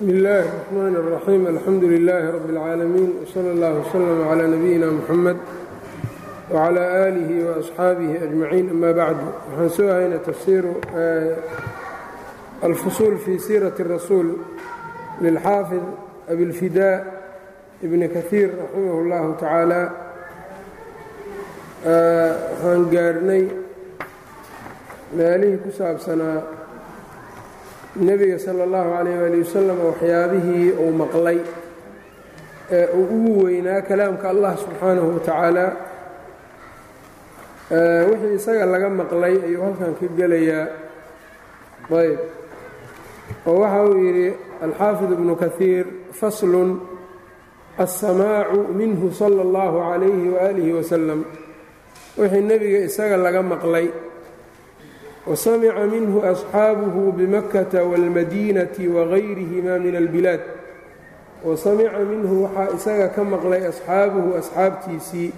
bsmi illaahi الرaxmaan الraxiim alxamdu lilaahi rabi اlcaalamiin wslى اllah wslm clى nabiyina muxamed wclى aalihi waasxaabihi ajmaciin ama bacdu waxaan soo hayna tafsiiru alfusuul fii siirati الrasuul lilxaafid abilfidaa ibni kahiir raximah اllahu tacaala waxaan gaarnay meelihii ku saabsanaa nebiga sala allahu calayh waali wasalam waxyaabihii uu maqlay ee uu ugu weynaa kalaamka allah subxaanahu wa tacaala wixii isaga laga maqlay ayuu halkan ka gelayaa. Ayb oo waxa uu yidhi alxaafid ibnu kahiir faslun alsamaacu minhu sala allahu calayhi waaalihi wasalam wixii nebiga isaga laga maqlay wasamica minhu asxaabuhu bimakata wاlmadiinati wagayrihimaa min albilaad wasamica minhu waxaa isaga ka maqlay asxaabuhu asxaabtiisii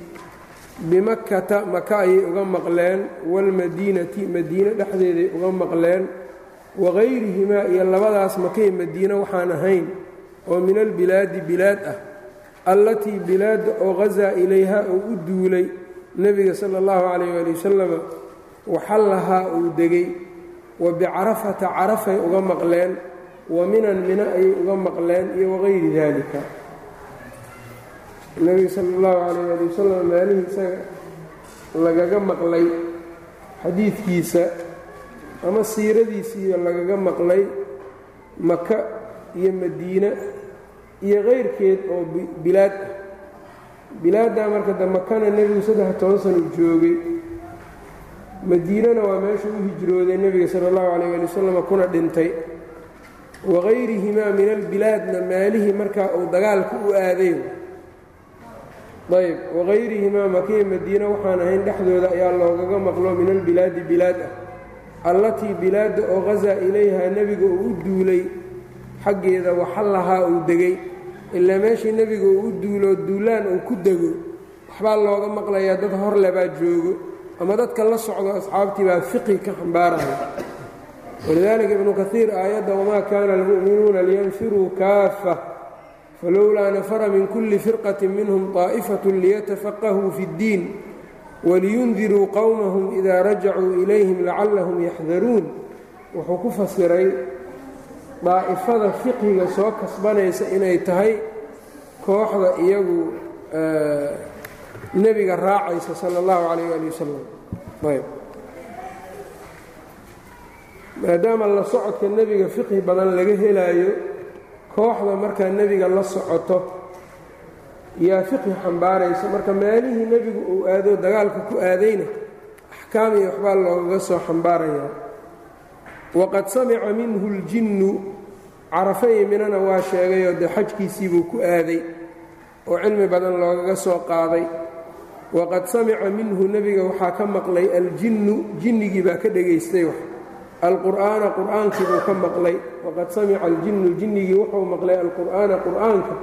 bimakkata maka ayay uga maqleen waalmadiinati madiino dhexdeeday uga maqleen wagayrihimaa iyo labadaas makay madiine waxaan ahayn oo min albilaadi bilaad ah allatii bilaadda oo qasaa ilayha oo u duulay nebiga sala اllahu calayh ali wasalama waxallahaa uu degay. Wa bicarafata carafay uga maqleen wa minan mina ayay uga maqleen iyo wagayri daalika. Nebiga sala allahu calayh ali wasalam maalihii isaga lagaga maqlay xadiidkiisa ama siiradiisiiyo lagaga maqlay maka iyo madiine iyo kayrkeed oo bilaad. Ah bilaaddaa marka de makana nebigu saddex toban sano joogay madiinana waa meesha u hijrooday nebiga sala allahu calayh ali wasalam kuna dhintay. Wagayrihimaa min albilaadna maalihii markaa uu dagaalka u aaday. Ayb wagayrihimaa makiya madiine waxaan ahayn dhexdooda ayaa loogaga maqlo min albilaadi bilaad. Ah allatii bilaadda oo ghasaa ilayhaa nebiga uu u duulay xaggeeda waxallahaa uu degay. Ilaa meeshii nebiga uu u duulo duulaan uu ku dego waxbaa looga maqlayaa dad horle baa joogo ama dadka la socdo asxaabtii baa fiqi ka xambaaraya. Walidaalika ibnu kaiir aayadda wamaa kaana almu'minuuna liyanfiruu kaaffa falowlaa nafara min kulli firqatin minhum طaa'ifatu liyatafaqahuu fi اddiin waliyundiruu qowmahum idaa rajacuu ilayhim lacallahum yaxdaruun. Wuxuu ku fasiray daa'ifada fiqhiga soo kasbanaysa inay tahay kooxda iyagu nebiga raacaysa sala allahu calayh ali wasalam ayb. Maadaama la socodka nebiga fiqhi badan laga helaayo kooxda markaa nebiga la socoto yaa fiqhi xambaaraysa. Marka maalihii nebigu uu aado dagaalka ku aadayna axkaam iyo waxbaa loogaga soo xambaarayaa. Waqad samica minhu اljinnu carafa iyo minana waa sheegayoo dee xajkiisiibuu ku aaday oo cilmi badan loogaga soo qaaday waqad samica minhu nebiga waxaa ka maqlay aljinnu jinnigii baa ka dhegaystay alqur'aana qur'aankii buu ka maqlay. Waqad samica aljinnu jinnigii wuxuu maqlay alqur'aana qur'aanka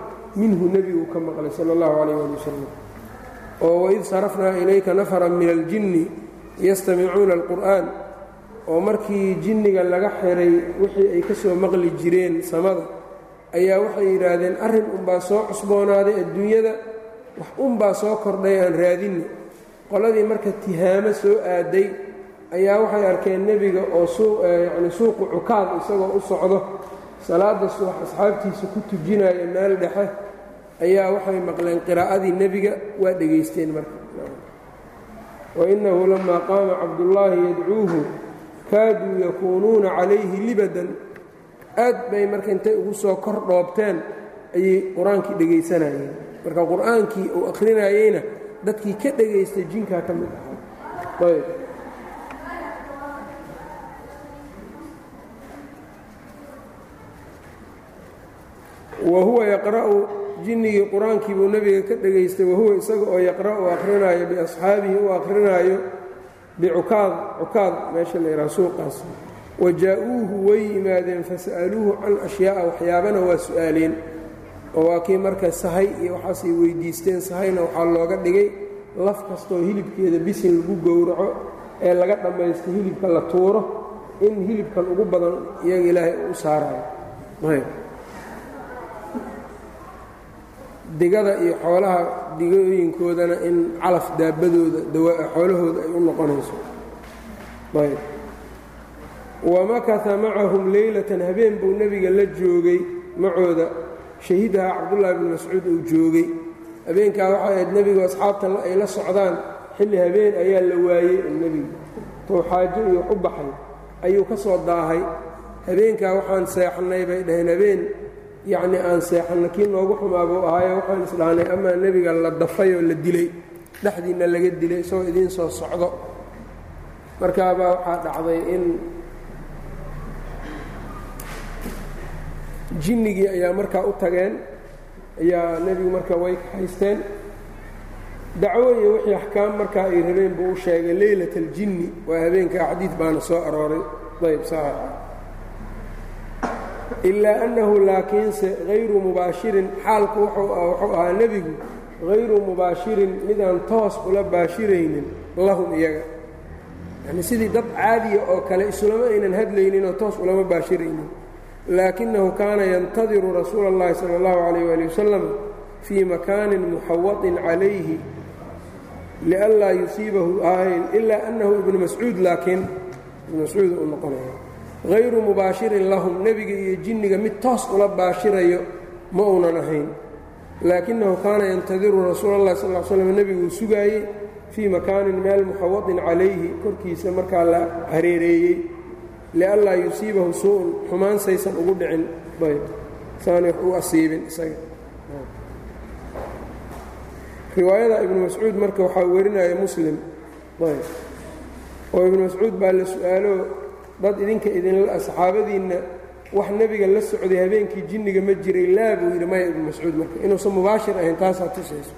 minhu nebiguu ka maqlay sala allahu calayh ali wasalam oo waid sarafnaa ilayka nafaran min aljinni yastamicuuna alqur'aan. Oo markii jinniga laga xiray wixii ay ka soo maqli jireen samada ayaa waxay yidhaahdeen arrin unbaa soo cusboonaaday adduunyada wax unbaa soo kordhay aan raadinno. Qoladii marka tihaamo soo aaday ayaa waxay arkeen nebiga oo yacni suuqu cukaad isagoo u socdo. Salaadda subax asxaabtiisa ku tujinaya meel dhexe ayaa waxay maqleen qiraa'adii nebiga waa dhegaysteen marka. Wainnahu lamaa qaama cabdullaahi yadcuuhu kaaduu yakuunuuna calayhi libadan. Aad bay marka intay ugu soo kor dhoobteen ayay qur'aankii dhegaysanayeen marka qur'aankii uu akhrinayeyna dadkii ka dhegaystay jinkaa ka mid ahaa ayb. Wa huwa yaqra'u jinnigii qur'aankii buu nebiga ka dhegaystay wahuwa isaga oo yaqra'u akrinaayo biasxaabihi u akrinaayo bicukaad cukaad meesha la yidhaha suuqaas. Wa jaa-uuhu way yimaadeen fasa'aluuhu can ashyaa'a waxyaabana waa su'aaleen oo waa kii marka sahay iyo waxaasay weyddiisteen sahayna waxaa looga dhigay laf kastoo hilibkeeda bisin lagu gowraco ee laga dhammaysto hilibka la tuuro in hilibkan ugu badan iyaga ilaahay u saarayo. Digada iyo xoolaha digooyinkoodana in calaf daabadooda xoolahooda ay u noqonayso. Wamakata macahum leylatan habeen buu nebiga la joogay macooda shahidaha cabdullaahi bn mascuud uu joogay. Habeenkaa waxay ahayd nebigu asxaabta ay la socdaan xilli habeen ayaa la waayey nebigu tou xaajo iyo u baxay ayuu ka soo daahay. Habeenkaa waxaan seexannay bay dhaheen habeen yacnii aan seexanno kii noogu xumaa buu ahaayo waxaan isdhahnay amaa nebiga la dafay oo la dilay dhexdiinna laga dilay isagoo idiin soo socdo. Markaabaa waxaa dhacday in jinnigii ayaa markaa u tageen ayaa nebigu marka way haysteen dacwo iyo wixii axkaam markaa ay rabeen buu u sheegay leylat aljinni waa habeenkaa xadiid baana soo arooray. Ayb saxiixa ilaa annahu laakiinse hayru mubaashirin xaalku wuxuu ahaa nebigu hayru mubaashirin midaan toos ula baashiraynin lahum iyaga. Yacnii sidii dad caadiya oo kale islama aynan hadlayninoo toos ulama baashiraynin laakinahu kaana yantadiru rasuula اllahi salى اllahu عalayh wali wasalam fii makaanin muxawaطin calayhi lianlaa yusiibahu ahayn ilaa annahu ibnu mascuud laakiin ibnu mascuud uu noqonaya hayru mubaashirin lahum nebiga iyo jinniga mid toos ula baashirayo ma uunan ahayn laakinahu kaana yantadiru rasuula اllahi sal l slam nebiguu sugaayey fii makaanin meel muxawaطin calayhi korkiisa markaa la hareereeyey lianlaa yusiibahu suu-un xumaansaysan ugu dhicin saana u asiibin isaga riwaayada ibnu mascuud marka waxaa werinaya muslim oo ibnu mascuud baa la su'aalo dad idinka idinla saxaabadiinna wax nebiga la socday habeenkii jinniga ma jiray laa buu yidhi maya ibnu mascuud marka inuusan mubaashir ahayn taasaa tusayso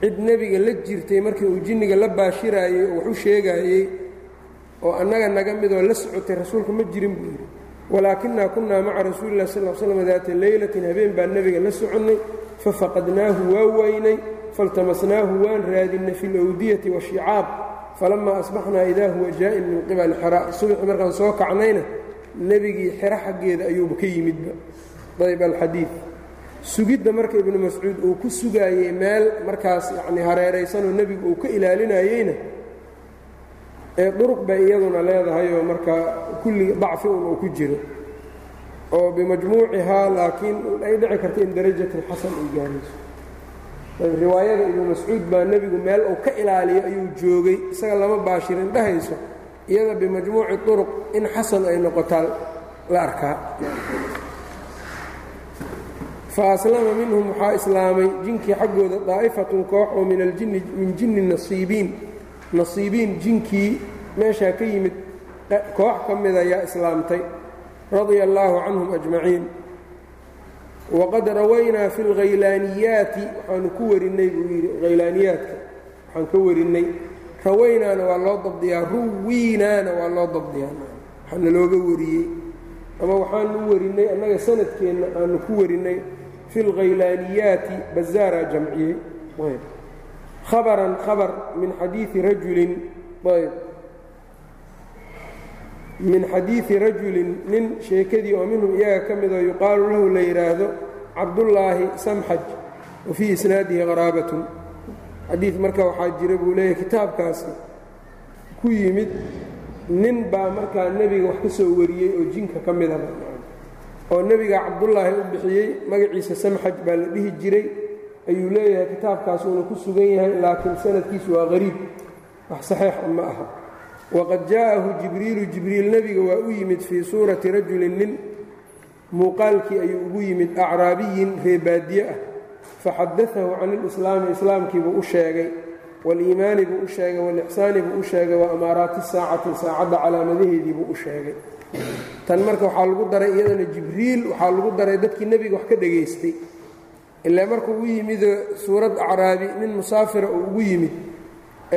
cid nebiga la jirtay markii uu jinniga la baashiraayey oo wax u sheegaayey oo annaga naga midoo la socotay rasuulka ma jirin buu yidhi. Walaakinaa kunnaa maca rasuuli lah sal slam daata leylatin habeen baan nebiga la soconnay fafaqadnaahu waa waynay faltamasnaahu waan raadinnay fi lawdiyati washicaab falamaa asbaxnaa idaa huwa jaa'in min qibali xera subaxii markaan soo kacnayna nebigii xero xaggeeda ayuuba ka yimidba. Ayb alxadiid. Sugidda marka ibnu mascuud uu ku sugaayey meel markaas yacnii hareeraysanoo nebigu uu ka ilaalinayeyna ee duruq bay iyaduna leedahay oo markaa kulli dacfi un uu ku jiro oo bimajmuucihaa laakiin ay dhici karta in darajatin xasan ay gaarayso. Riwaayada ibnu mascuud baa nebigu meel uu ka ilaaliyo ayuu joogay isaga lama baashirin dhahayso iyada bimajmuuci duruq in xasan ay noqotaa la arkaa. Fa aslama minhum waxaa islaamay jinkii xaggooda daa'ifatun koox oo min jinni nasiibiin nasiibiin jinkii meeshaa ka yimid koox ka mid ayaa islaamtay radia allaahu canhum ajmaciin. Waqad rawaynaa fi lghaylaaniyaati waxaanu ku warinnay buu yidhi haylaaniyaadka waxaan ka warinnay rawaynaana waa loo dabdiyaa ruwiinaana waa loo dabdiyaa. Waxaana looga wariyey ama waxaanu warinnay annaga sanadkeenna aanu ku warinnay fi lghaylaaniyaati bazaara jamciyey habaran habar min xadiii rajulin min xadiidi rajulin nin sheekadii oo minhum iyaga ka midoo yuqaalu lahu la yidhaahdo cabdullaahi samxaj wa fii isnaadihi qaraabatun. Xadiid marka waxaa jira buu leeyahay kitaabkaasi. Ku yimid nin baa markaa nebiga wax ka soo wariyey oo jinka ka midaba oo nebiga cabdullaahi u bixiyey magaciisa samxaj baa la dhihi jiray ayuu leeyahay kitaabkaasuuna ku sugan yahay laakiin sanadkiisu waa qariib wax saxiixa ma aha. Waqad jaa'ahu jibriilu jibriil nebiga waa u yimid fii suurati rajulin nin. Muuqaalkii ayuu ugu yimid acraabiyin reebaadiye ah. Faxadaahu can ilislaami islaamkiibuu u sheegay. Waliimaani buu u sheegay walixsaani buu u sheegay wa amaaraati saacati saacadda calaamadaheediibuu u sheegay. Tan marka waxaa lagu daray iyadana jibriil waxaa lagu daray dadkii nebiga wax ka dhegaystay ilaa markuu u yimidoo suurad acraabi nin musaafira uu ugu yimid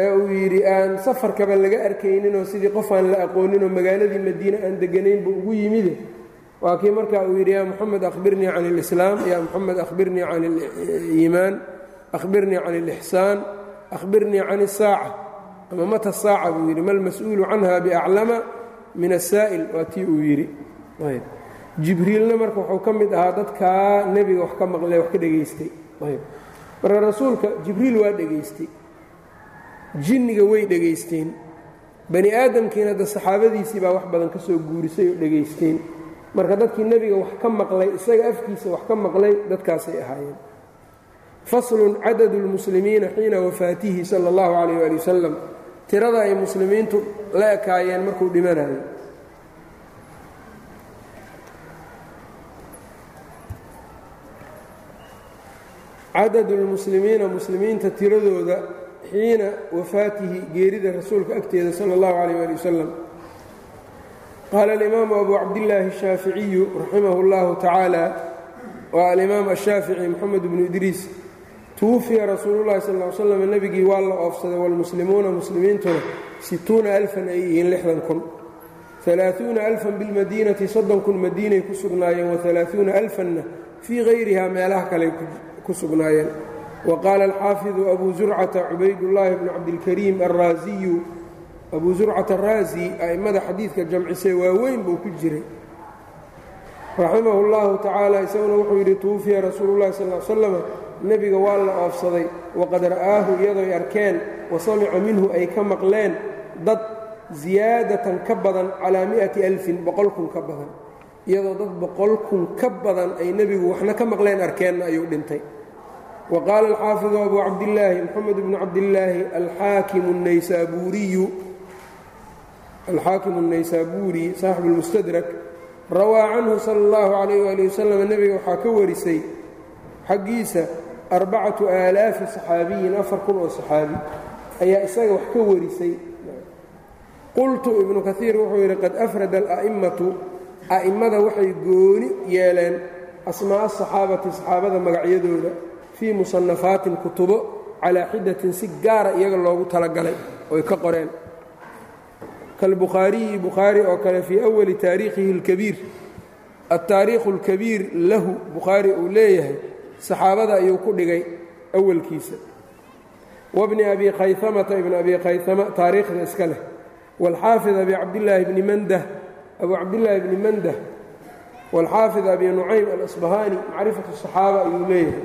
ee uu yidhi aan safarkaba laga arkayninoo sidii qof aan la aqooninoo magaaladii madiine aan deganayn buu ugu yimide waa kii marka uu yidhi yaa moxamed akhbirnii can اlislaam yaa moxamed akhbirnii can اliimaan akhbirnii can اlixsaan akhbirnii can الsaaca ama mata saaca buu yidhi malmas-uulu canha biaclama min asaa'il waa tii uu yidhi jibriilna marka wuxuu ka mid ahaa dadkaa nebiga wax ka maqlee wax ka dhegaystay. Marka rasuulka jibriil waa dhegaystay. Jinniga way dhegaysteen. Bani aadamkiina da saxaabadiisii baa wax badan ka soo guurisay oo dhegaysteen. Marka dadkii nebiga wax ka maqlay isaga afkiisa wax ka maqlay dadkaasay ahaayeen. Faslun cadadu lmuslimiina xiina wafaatihi sala allahu calayh ali wasalam tirada ay muslimiintu la ekaayeen markuu dhimanayo cadadu lmuslimiina muslimiinta tiradooda xiina wafaatihi geerida rasuulka agteeda sala allahu calayh ali wasalam qaala alimaamu abu cabdillaahi ashaaficiyu raximah اllahu tacaala waa alimaam ashaafici moxamed bnu idriis tuwufiya rasuulu llahi sal ly slam nebigii waa la oofsaday waalmuslimuuna muslimiintuna situuna alfan ay yihiin lixdan kun alaaثuuna alfan bilmadiinati soddon kun madiinay ku sugnaayeen waalaaثuuna alfanna fii hayriha meelaha kale ku sugnaayeen. Wa qaala alxaafidu abu zurcata cubaydullaahi bnu cabdilkariim alraasiyu abu zurcata araasi a'immada xadiidka jamcisay waaweyn buu ku jiray. Raximahu اllahu tacaala isaguna wuxuu yidhi tuwufiya rasuulu llahi sal l slam nebiga waa la oofsaday. Waqad ra'aahu iyadooy arkeen wa samica minhu ay ka maqleen dad ziyaadatan ka badan calaa mi'ati alfin boqol kun ka badan. Iyadoo dad boqol kun ka badan ay nebigu waxna ka maqleen arkeenna ayuu dhintay wa qaala alxaafidu abu cabdillaahi moxamed bnu cabdillaahi alxaakimu naysaabuuriyu alxaakimu الnaysaabuuri saaxibu اlmustadrak rawaa canhu sala اllahu calayh ali wasalam nebiga waxaa ka warisay xaggiisa arbacatu aalaafi saxaabiyin afar kun oo saxaabi ayaa isaga wax ka warisay qultu ibnu kaiir wuxuu yidhi qad afrada ala'immatu a'immada waxay gooni yeeleen asmaa'a asaxaabati saxaabada magacyadooda fii musanafaatin kutubo calaa xidatin si gaara iyaga loogu talagalay oy ka qoreen kalbukhaariyi bukhaari oo kale fii awali taariikhihi اlkabiir altaariikhu اlkabiir lahu bukhaari uu leeyahay saxaabada ayuu ku dhigay awalkiisa wabni abi khayamata ibn abi khayama taariikhda iska leh wاlxaafid abi cabdillaahi bni mandah abu cabdillaahi bni mandah wاlxaafid abi nucaym alasbahaani macrifat الصaxaaba ayuu leeyahay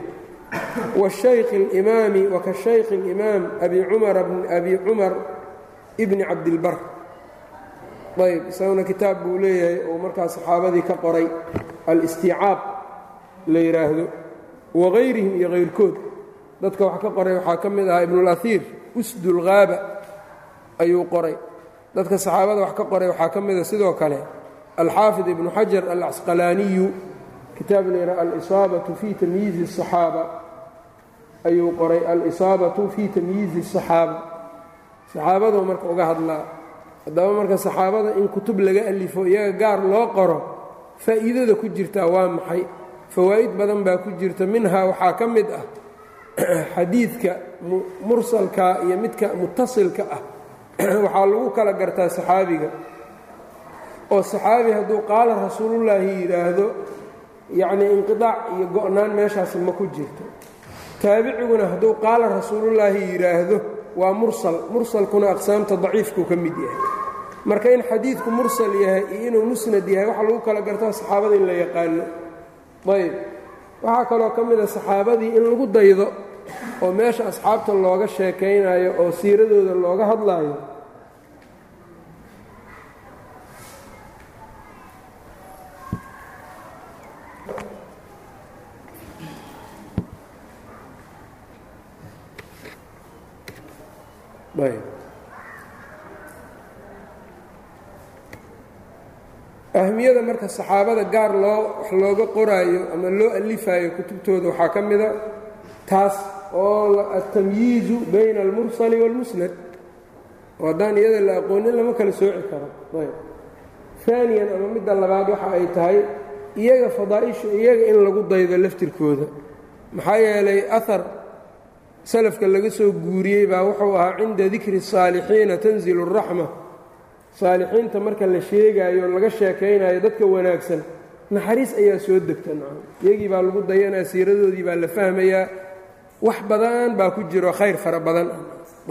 washayk اlimaami wakashayk imaam abi cumar abi cumar ibni cabdilbar ayb isaguna kitaab buu leeyahay uu markaa saxaabadii ka qoray alistiicaab la yidhaahdo wahayrihim iyo hayrkood dadka wax ka qoray waxaa ka mid ahaa ibnulaiir usdulhaaba ayuu qoray dadka saxaabada wax ka qoray waxaa ka mid a sidoo kale alxaafid ibnu xajar alcasqalaaniyu kitaab la yidhaha alisaabatu fii tamyiizi الصaxaaba ayuu qoray alisaabatu fii tamyiizi الصaxaaba saxaabaduu marka uga hadlaa haddaba marka saxaabada in kutub laga alifo iyaga gaar loo qoro faa'iidada ku jirtaa waa maxay fawaa'id badan baa ku jirta minhaa waxaa ka mid ah xadiidka mursalka iyo midka mutasilka ah waxaa lagu kala gartaa saxaabiga oo saxaabi hadduu qaala rasuulullaahi yidhaahdo yacnii inqidaac iyo go'naan meeshaasi ma ku jirto. Taabiciguna hadduu qaala rasuulullaahi yidhaahdo waa mursal. Mursalkuna aqsaamta daciifkuu ka mid yahay. Marka in xadiidku mursal yahay iyo inuu musnad yahay waxaa lagu kala gartaa saxaabada in la yaqaano. Ayb waxaa kaloo ka mid a saxaabadii in lagu daydo oo meesha asxaabta looga sheekaynayo oo siiradooda looga hadlaayo ahmiyada marka saxaabada gaar loo wax looga qoraayo ama loo alifaayo kutubtooda waxaa ka mida taas oo altamyiizu bayna almursali wاlmusnad oo haddaan iyada la aqoonin lama kala sooci karo. Aaniyan ama midda labaad waxa ay tahay iyaga fadaa'isha iyaga in lagu daydo laftirkooda. Maxaa yeelay ahar salafka laga soo guuriyey baa wuxuu ahaa cinda dikri الsaalixiina tanzilu الraxma saalixiinta marka la sheegaayo laga sheekaynayo dadka wanaagsan naxariis ayaa soo degta nacam iyagii baa lagu dayanaa siiradoodii baa la fahmayaa wax badan baa ku jiro khayr fara badan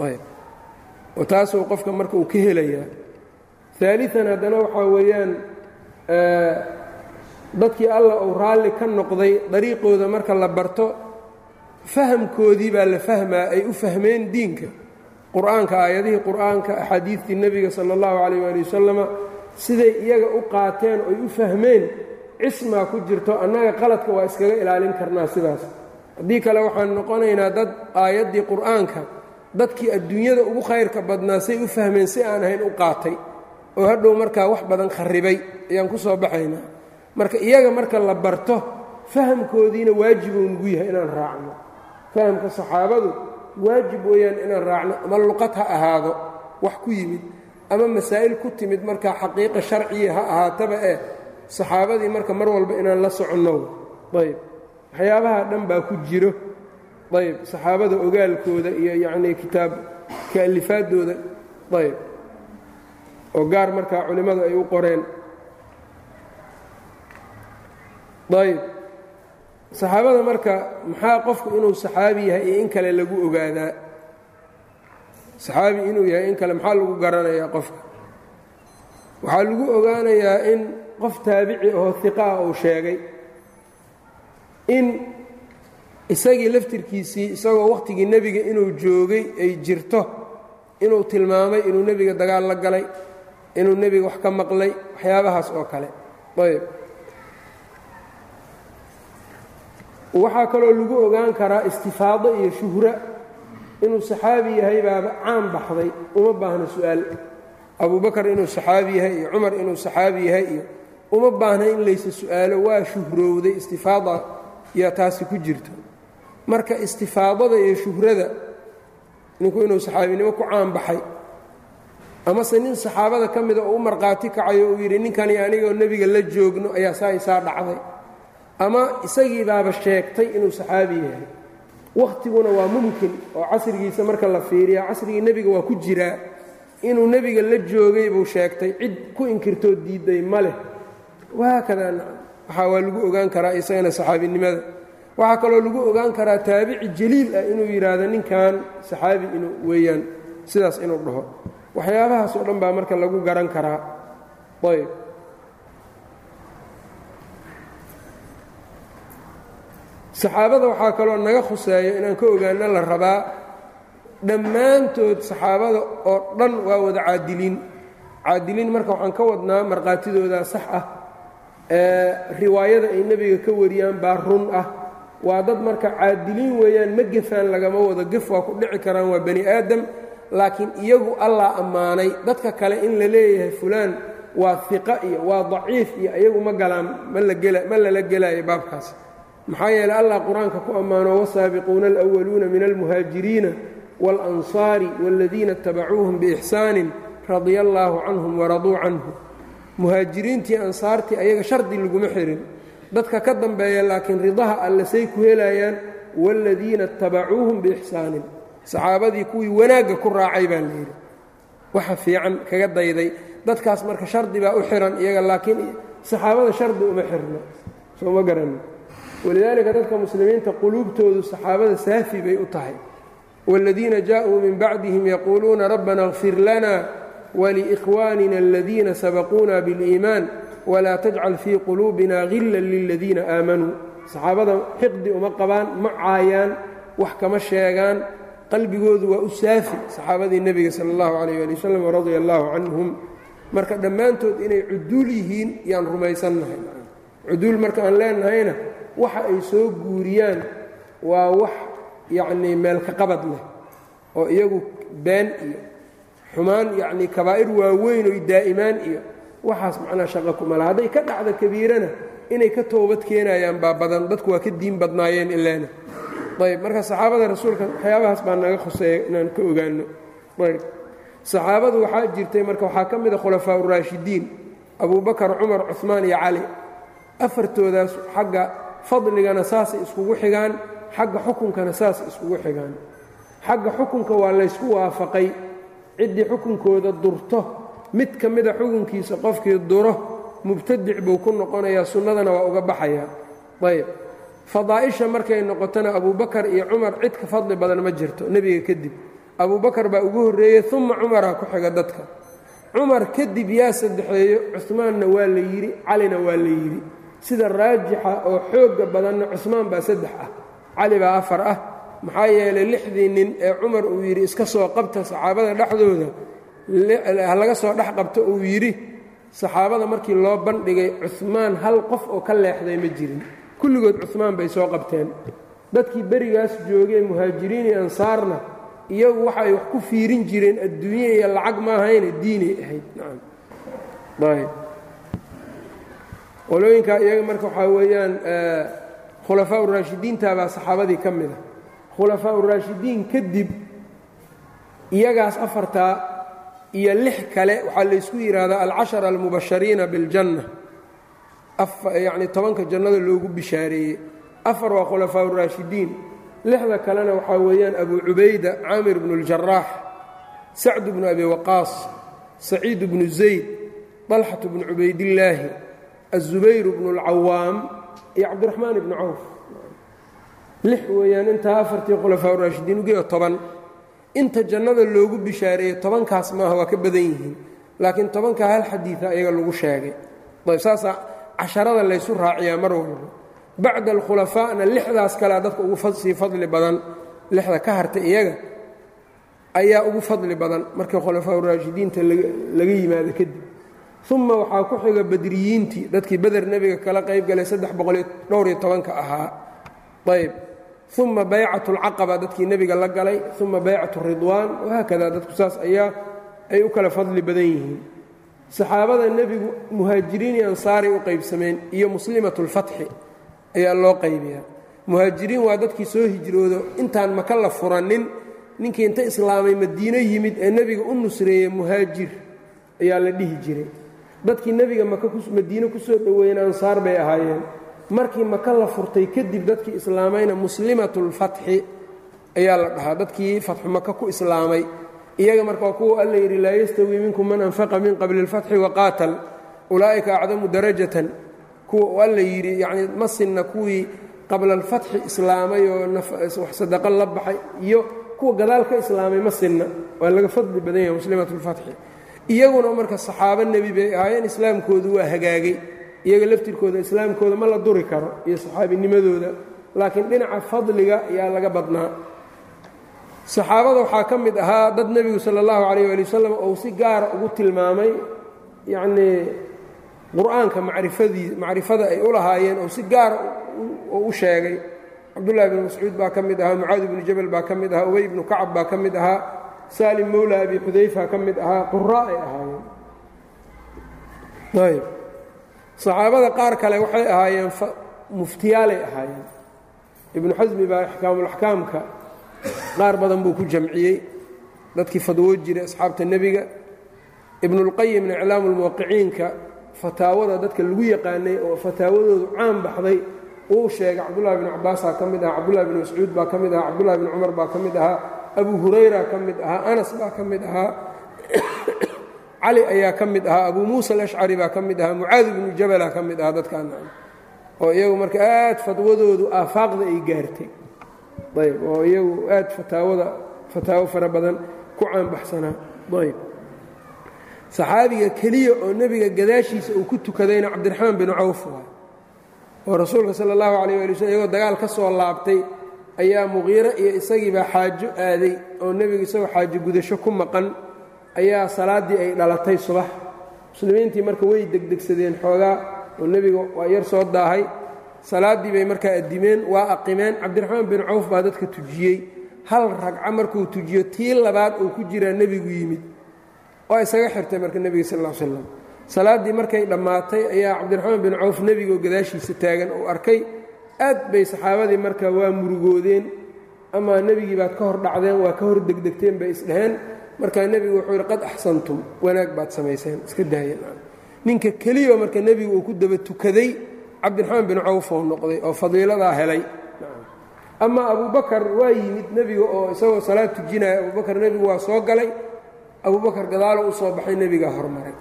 ayb oo taasuu qofka marka uu ka helayaa aalian haddana waxaa weeyaan dadkii allah uu raalli ka noqday dariiqooda marka la barto fahamkoodii baa la fahmaa ay u fahmeen diinka. Qur'aanka aayadihii qur'aanka axaadiidtii nebiga sala allahu calayh waali wasalama siday iyaga u qaateen oy u fahmeen cismaa ku jirto annaga qaladka waa iskaga ilaalin karnaa sidaas. Haddii kale waxaan noqonaynaa dad aayaddii qur'aanka dadkii adduunyada ugu khayrka badnaa say u fahmeen si aan ahayn u qaatay. Oo hadhow markaa wax badan kharribay ayaan ku soo baxaynaa. Marka iyaga marka la barto fahamkoodiina waajibuu nugu yahay inaan raacno fahamka saxaabadu waajib weeyaan inaan raacno ama luqad ha ahaado wax ku yimid ama masaa'il ku timid markaa xaqiiqa sharciya ha ahaataba eh saxaabadii marka mar walba inaan la soconno. Ayb waxyaabaha dhan baa ku jiro. Ayb saxaabada ogaalkooda iyo yacnii kitaab kaalifaadooda. Ayb oo gaar markaa culimmadu ay u qoreen. Ayb saxaabada marka maxaa qofku inuu saxaabi yahay iyo in kale lagu ogaadaa? Saxaabi inuu yahay in kale maxaa lagu garanayaa qofka? Waxaa lagu ogaanayaa in qof taabici oo hiqaa uu sheegay. In isagii laftirkiisii isagoo wakhtigii nebiga inuu joogay ay jirto inuu tilmaamay inuu nebiga dagaal la galay inuu nebiga wax ka maqlay waxyaabahaas oo kale. Ayb waxaa kaloo lagu ogaan karaa istifaado iyo shuhra. Inuu saxaabi yahay baaba caan baxday uma baahna su'aal. Abubakar inuu saxaabi yahay iyo cumar inuu saxaabi yahay iyo uma baahna in laysa su'aalo waa shuhrowday istifaada yaa taasi ku jirto. Marka istifaadada iyo shuhrada ninku inuu saxaabinimo ku caan baxay amase nin saxaabada ka mida oo u markhaati kacayo uu yidhi ninkani anigoo nebiga la joogno ayaa saa isaa dhacday ama isagii baaba sheegtay inuu saxaabi yahay. Wakhtiguna waa mumkin oo casrigiisa marka la fiiriya casrigii nebiga waa ku jiraa inuu nebiga la joogay buu sheegtay cid ku inkirtoo diidday ma leh. Wahaakadaa waxaa waa lagu ogaan karaa isagana saxaabinimada. Waxaa kaloo lagu ogaan karaa taabici jaliil ah inuu yidhaahdo ninkan saxaabi inuu weeyaan sidaas inuu dhaho. Waxyaabahaas oo dhan baa marka lagu garan karaa. Ayb saxaabada waxaa kaloo naga khuseeyo inaan ka ogaano la rabaa dhammaantood saxaabada oo dhan waa wada caadiliin. Caadiliin marka waxaan ka wadnaa markhaatidoodaa sax ah riwaayada ay nebiga ka wariyaan baa run ah. Waa dad marka caadiliin weeyaan ma gefaan lagama wado gef waa ku dhici karaan waa bani aadam laakiin iyagu allaa ammaanay. Dadka kale in la leeyahay fulaan waa iqa iyo waa daciif iyo iyagu ma galaan ma lala gelaayo baabkaas maxaa yeeley allah qur-aanka ku ammaano wasaabiquuna alأwaluuna min almuhaajiriina wاlansaari wاladiina اtabacuuhum biixsaanin radia allaahu canhum waraduu canhu muhaajiriintii ansaartii ayaga shardi laguma xirin dadka ka dambeeya laakiin ridaha alle say ku helayaan wاladiina اtabacuuhum biixsaanin saxaabadii kuwii wanaagga ku raacay baa layidhi waxa fiican kaga dayday dadkaas marka shardi baa u xiran iyaga laakiin saxaabada shardi uma xirno soo ma garanin walidaalika dadka muslimiinta quluubtoodu saxaabada saafi bay u tahay wاladiina jaaءuu min bacdihim yaquuluuna rabbana اغfir lana wliإkhwanina اladiina sabaquuna bاliimaan wlaa tajcal fii quluubina hila liladiina aamanuu saxaabada xiqdi uma qabaan ma caayaan wax kama sheegaan qalbigoodu waa u saafi saxaabadii nebiga sal اllahu alayh ali wasalam radia allahu canhum marka dhammaantood inay cuduul yihiin yaan rumaysannahay cuduul marka aan leenahayna waxa ay soo guuriyaan waa wax yacnii meelka qabad leh oo iyagu been iyo xumaan yacnii kabaa'ir waaweyn oy daa'imaan iyo waxaas macnaa shaqa kuma laha hadday ka dhacda kabiirana inay ka toobad keenayaan baa badan dadku waa ka diin badnaayeen ilaana ayb marka saxaabada rasuulka waxyaabahaas baa naga khuseeya inaan ka ogaano ayb saxaabadu waxaa jirtay marka waxaa ka mida khulafaa uraashidiin abubakar cumar cumaan iyo cali. Afartoodaas xagga fadligana saasay iskugu xigaan xagga xukunkana saasay iskugu xigaan. Xagga xukunka waa laysku waafaqay. Ciddii xukunkooda durto mid ka mida xukunkiisa qofkii duro mubtadic buu ku noqonayaa sunnadana waa uga baxayaa ayb fadaa'isha markay noqotona abubakar iyo cumar cid ka fadli badan ma jirto nebiga kadib. Abubakar baa ugu horreeyey uma cumaraa ku xiga dadka. Cumar kadib yaa saddexeeyo cumaanna waa la yidhi calina waa la yidhi sida raajixa oo xoogga badanna cusmaan baa saddex ah cali baa afar ah maxaa yeelay lixdii nin ee cumar uu yidhi iska soo qabta saxaabada dhexdooda halaga soo dhex qabto uu yidhi saxaabada markii loo bandhigay cumaan hal qof oo ka leexday ma jirin. Kulligood cumaan bay soo qabteen. Dadkii berigaas joogay muhaajiriin iyo ansaarna iyagu waxay wax ku fiirin jireen adduunye iyo lacag maahayne diinay ahayd qolooyinkaa iyaga marka waxaa weeyaan khulafaa uraashidiintabaa saxaabadii ka mid a. Khulafaa uraashidiin kadib iyagaas afartaa iyo lix kale waxaa laysku yidhaahdaa alcashara almubashariina biljanna. Yacni tobanka jannada loogu bishaareeyey. Afar waa khulafaa uraashidiin lixda kalena waxaa weeyaan abu cubayda caamir bnu اljaraax sacd bnu abi waqaas saciid bnu zayd طalxatu bnu cubaydillaahi aلzubayr bnu اlcawaam iyo cabdiraxmaan ibnu cawf lix weeyaan intaa afartii khulafaa uraashidiin ugeeo toban inta jannada loogu bishaareeyey tobankaas maaha waa ka badan yihiin laakiin tobankaa hal xadiida ayaga lagu sheegay saasaa casharada laysu raaciyaa mar walba bacda alkhulafaa'na lixdaas kalea dadka ugu sii fadli badan lixda ka harta iyaga ayaa ugu fadli badan markii khulafaa uraashidiinta laga yimaado kadib uma waxaa ku xiga badriyiintii dadkii beder nebiga kala qayb galay saddex boqoliyo dhowriyo tobanka ahaa. Ayb uma baycat اlcaqaba dadkii nebiga la galay. Uma baycat ridwaan. Wahaakada dadku saas ayaa ay u kala fadli badan yihiin. Saxaabada nebigu muhaajiriin iyo ansaaray u qaybsameen iyo muslimat اlfatxi ayaa loo qaybiyaa. Muhaajiriin waa dadkii soo hijroodo. Intaan maka la furanin ninkii inta islaamay madiino yimid ee nebiga u nusreeyey muhaajir ayaa la dhihi jiray dadkii nebiga madiine ku soo dhoweeyeen ansaar bay ahaayeen. Markii maka la furtay kadib dadkii islaamayna muslimatulfatxi ayaa la dhahaa. Dadkii fatxu maka ku islaamay. Iyaga marka kuwa alla yidhi laa yastawii minkum man anfaqa min qabli اlfatxi waqaatal ulaa'ika acdamu darajatan. Kuwa u alla yidhi yacnii ma sinna kuwii qabla alfatxi islaamay oo wax sadaqa la baxay iyo kuwa gadaal ka islaamay ma sinna. Waa laga fadli badan yahay muslimatulfatxi iyaguna marka saxaabo nebi bay ahaayeen islaamkoodu waa hagaagay. Iyaga laftirkooda islaamkooda ma la duri karo iyo saxaabinimadooda. Laakiin dhinaca fadliga ayaa laga badnaa. Saxaabada waxaa ka mid ahaa dad nebigu sala allahu calayh waali wasalam ou si gaara ugu tilmaamay yacnii qur'aanka macrifadii macrifada ay u lahaayeen oo si gaara u sheegay. Cabdullahi bnu mascuud baa ka mid ahaa mucaadi bnu jabal baa ka mid ahaa ubey ibnu kacab baa ka mid ahaa saalim mowla abi xudayfa ka mid ahaa quraa ay ahaayeen. Ayb. Saxaabada qaar kale waxay ahaayeen muftiyaalay ahaayeen. Ibnu xasmi baa ixkaamulaxkaamka qaar badan buu ku jamciyey. Dadkii fadwoo jiray asxaabta nebiga. Ibnulqayimna iclaamu lmuwaqiciinka fataawada dadka lagu yaqaanay oo fataawadoodu caan baxday uu sheegay cabdullahi bnu cabaasaa ka mid ahaa cabdullahi bnu mascuud baa ka mid ahaa cabdullahi bnu cumar baa ka mid ahaa abu hurayra ka mid ahaa anas baa ka mid ahaa cali ayaa ka mid ahaa abuu muusa alashcari baa ka mid ahaa mucaadi bnu jabala ka mid ahaa dadkaan. Oo iyagu marka aad fadwadoodu aafaaqda ay gaartay. Ayb oo iyagu aad fataawada fataawo fara badan ku caanbaxsanaa ayb. Saxaabiga keliya oo nebiga gadaashiisa uu ku tukadayna cabdiraxmaan binu cawf waay oo rasuulka sala allahu calayh waali slm iyagoo dagaal ka soo laabtay ayaa muqiiro iyo isagiibaa xaajo aaday oo nebigu isagoo xaajo gudasho ku maqan. Ayaa salaaddii ay dhalatay subax. Muslimiintii marka way degdegsadeen xoogaa oo nebiga waa yar soo daahay. Salaaddii bay markaa addimeen waa aqimeen. Cabdiraxmaan bin cawf baa dadka tujiyey. Hal ragco markuu tujiyo tii labaad uu ku jiraa nebigu yimid. Waa isaga xirtay marka nebiga sal l slam salaaddii markay dhammaatay ayaa cabdiraxmaan bin cawf nebigaoo gadaashiisa taagan uu arkay aad bay saxaabadii marka waa murugoodeen amaa nebigii baad ka hor dhacdeen waa ka hor degdegteen bay isdhaheen. Markaa nebigu wuxuu yidhi qad axsantum wanaag baad samayseen iska daayeen ninka keliya marka nebigu uu ku daba tukaday cabdiraxmaan bin cawf oo noqday oo fadiiladaa helay. Amaa abubakar waa yimid nebiga oo isagoo salaad tujinaya. Abubakar nebigu waa soo galay. Abubakar gadaalo u soo baxay nebigaa hormaray.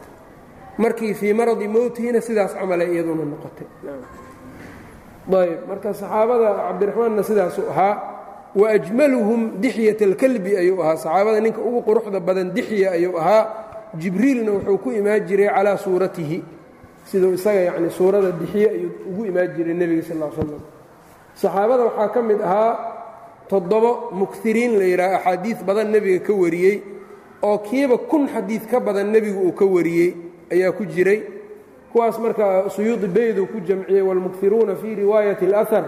Markii fii maradi mowtihina sidaas camalay iyaduna noqotay ayb marka saxaabada cabdiraxmaanna sidaasuu ahaa wa ajmaluhum dixyat alkalbi ayuu ahaa. Saxaabada ninka ugu quruxda badan dixya ayuu ahaa. Jibriilna wuxuu ku imaan jiray calaa suuratihi. Siduu isaga yacni suurada dixiye ayuu ugu imaan jiray nebiga sal slam saxaabada waxaa ka mid ahaa toddobo mukiriin la yidhaha axaadiid badan nebiga ka wariyey oo kiiba kun xadiid ka badan nebigu uu ka wariyey ayaa ku jiray kuwaas marka suyuudi beyduu ku jamciyey wاlmukiruuna fii riwaayati اlأhar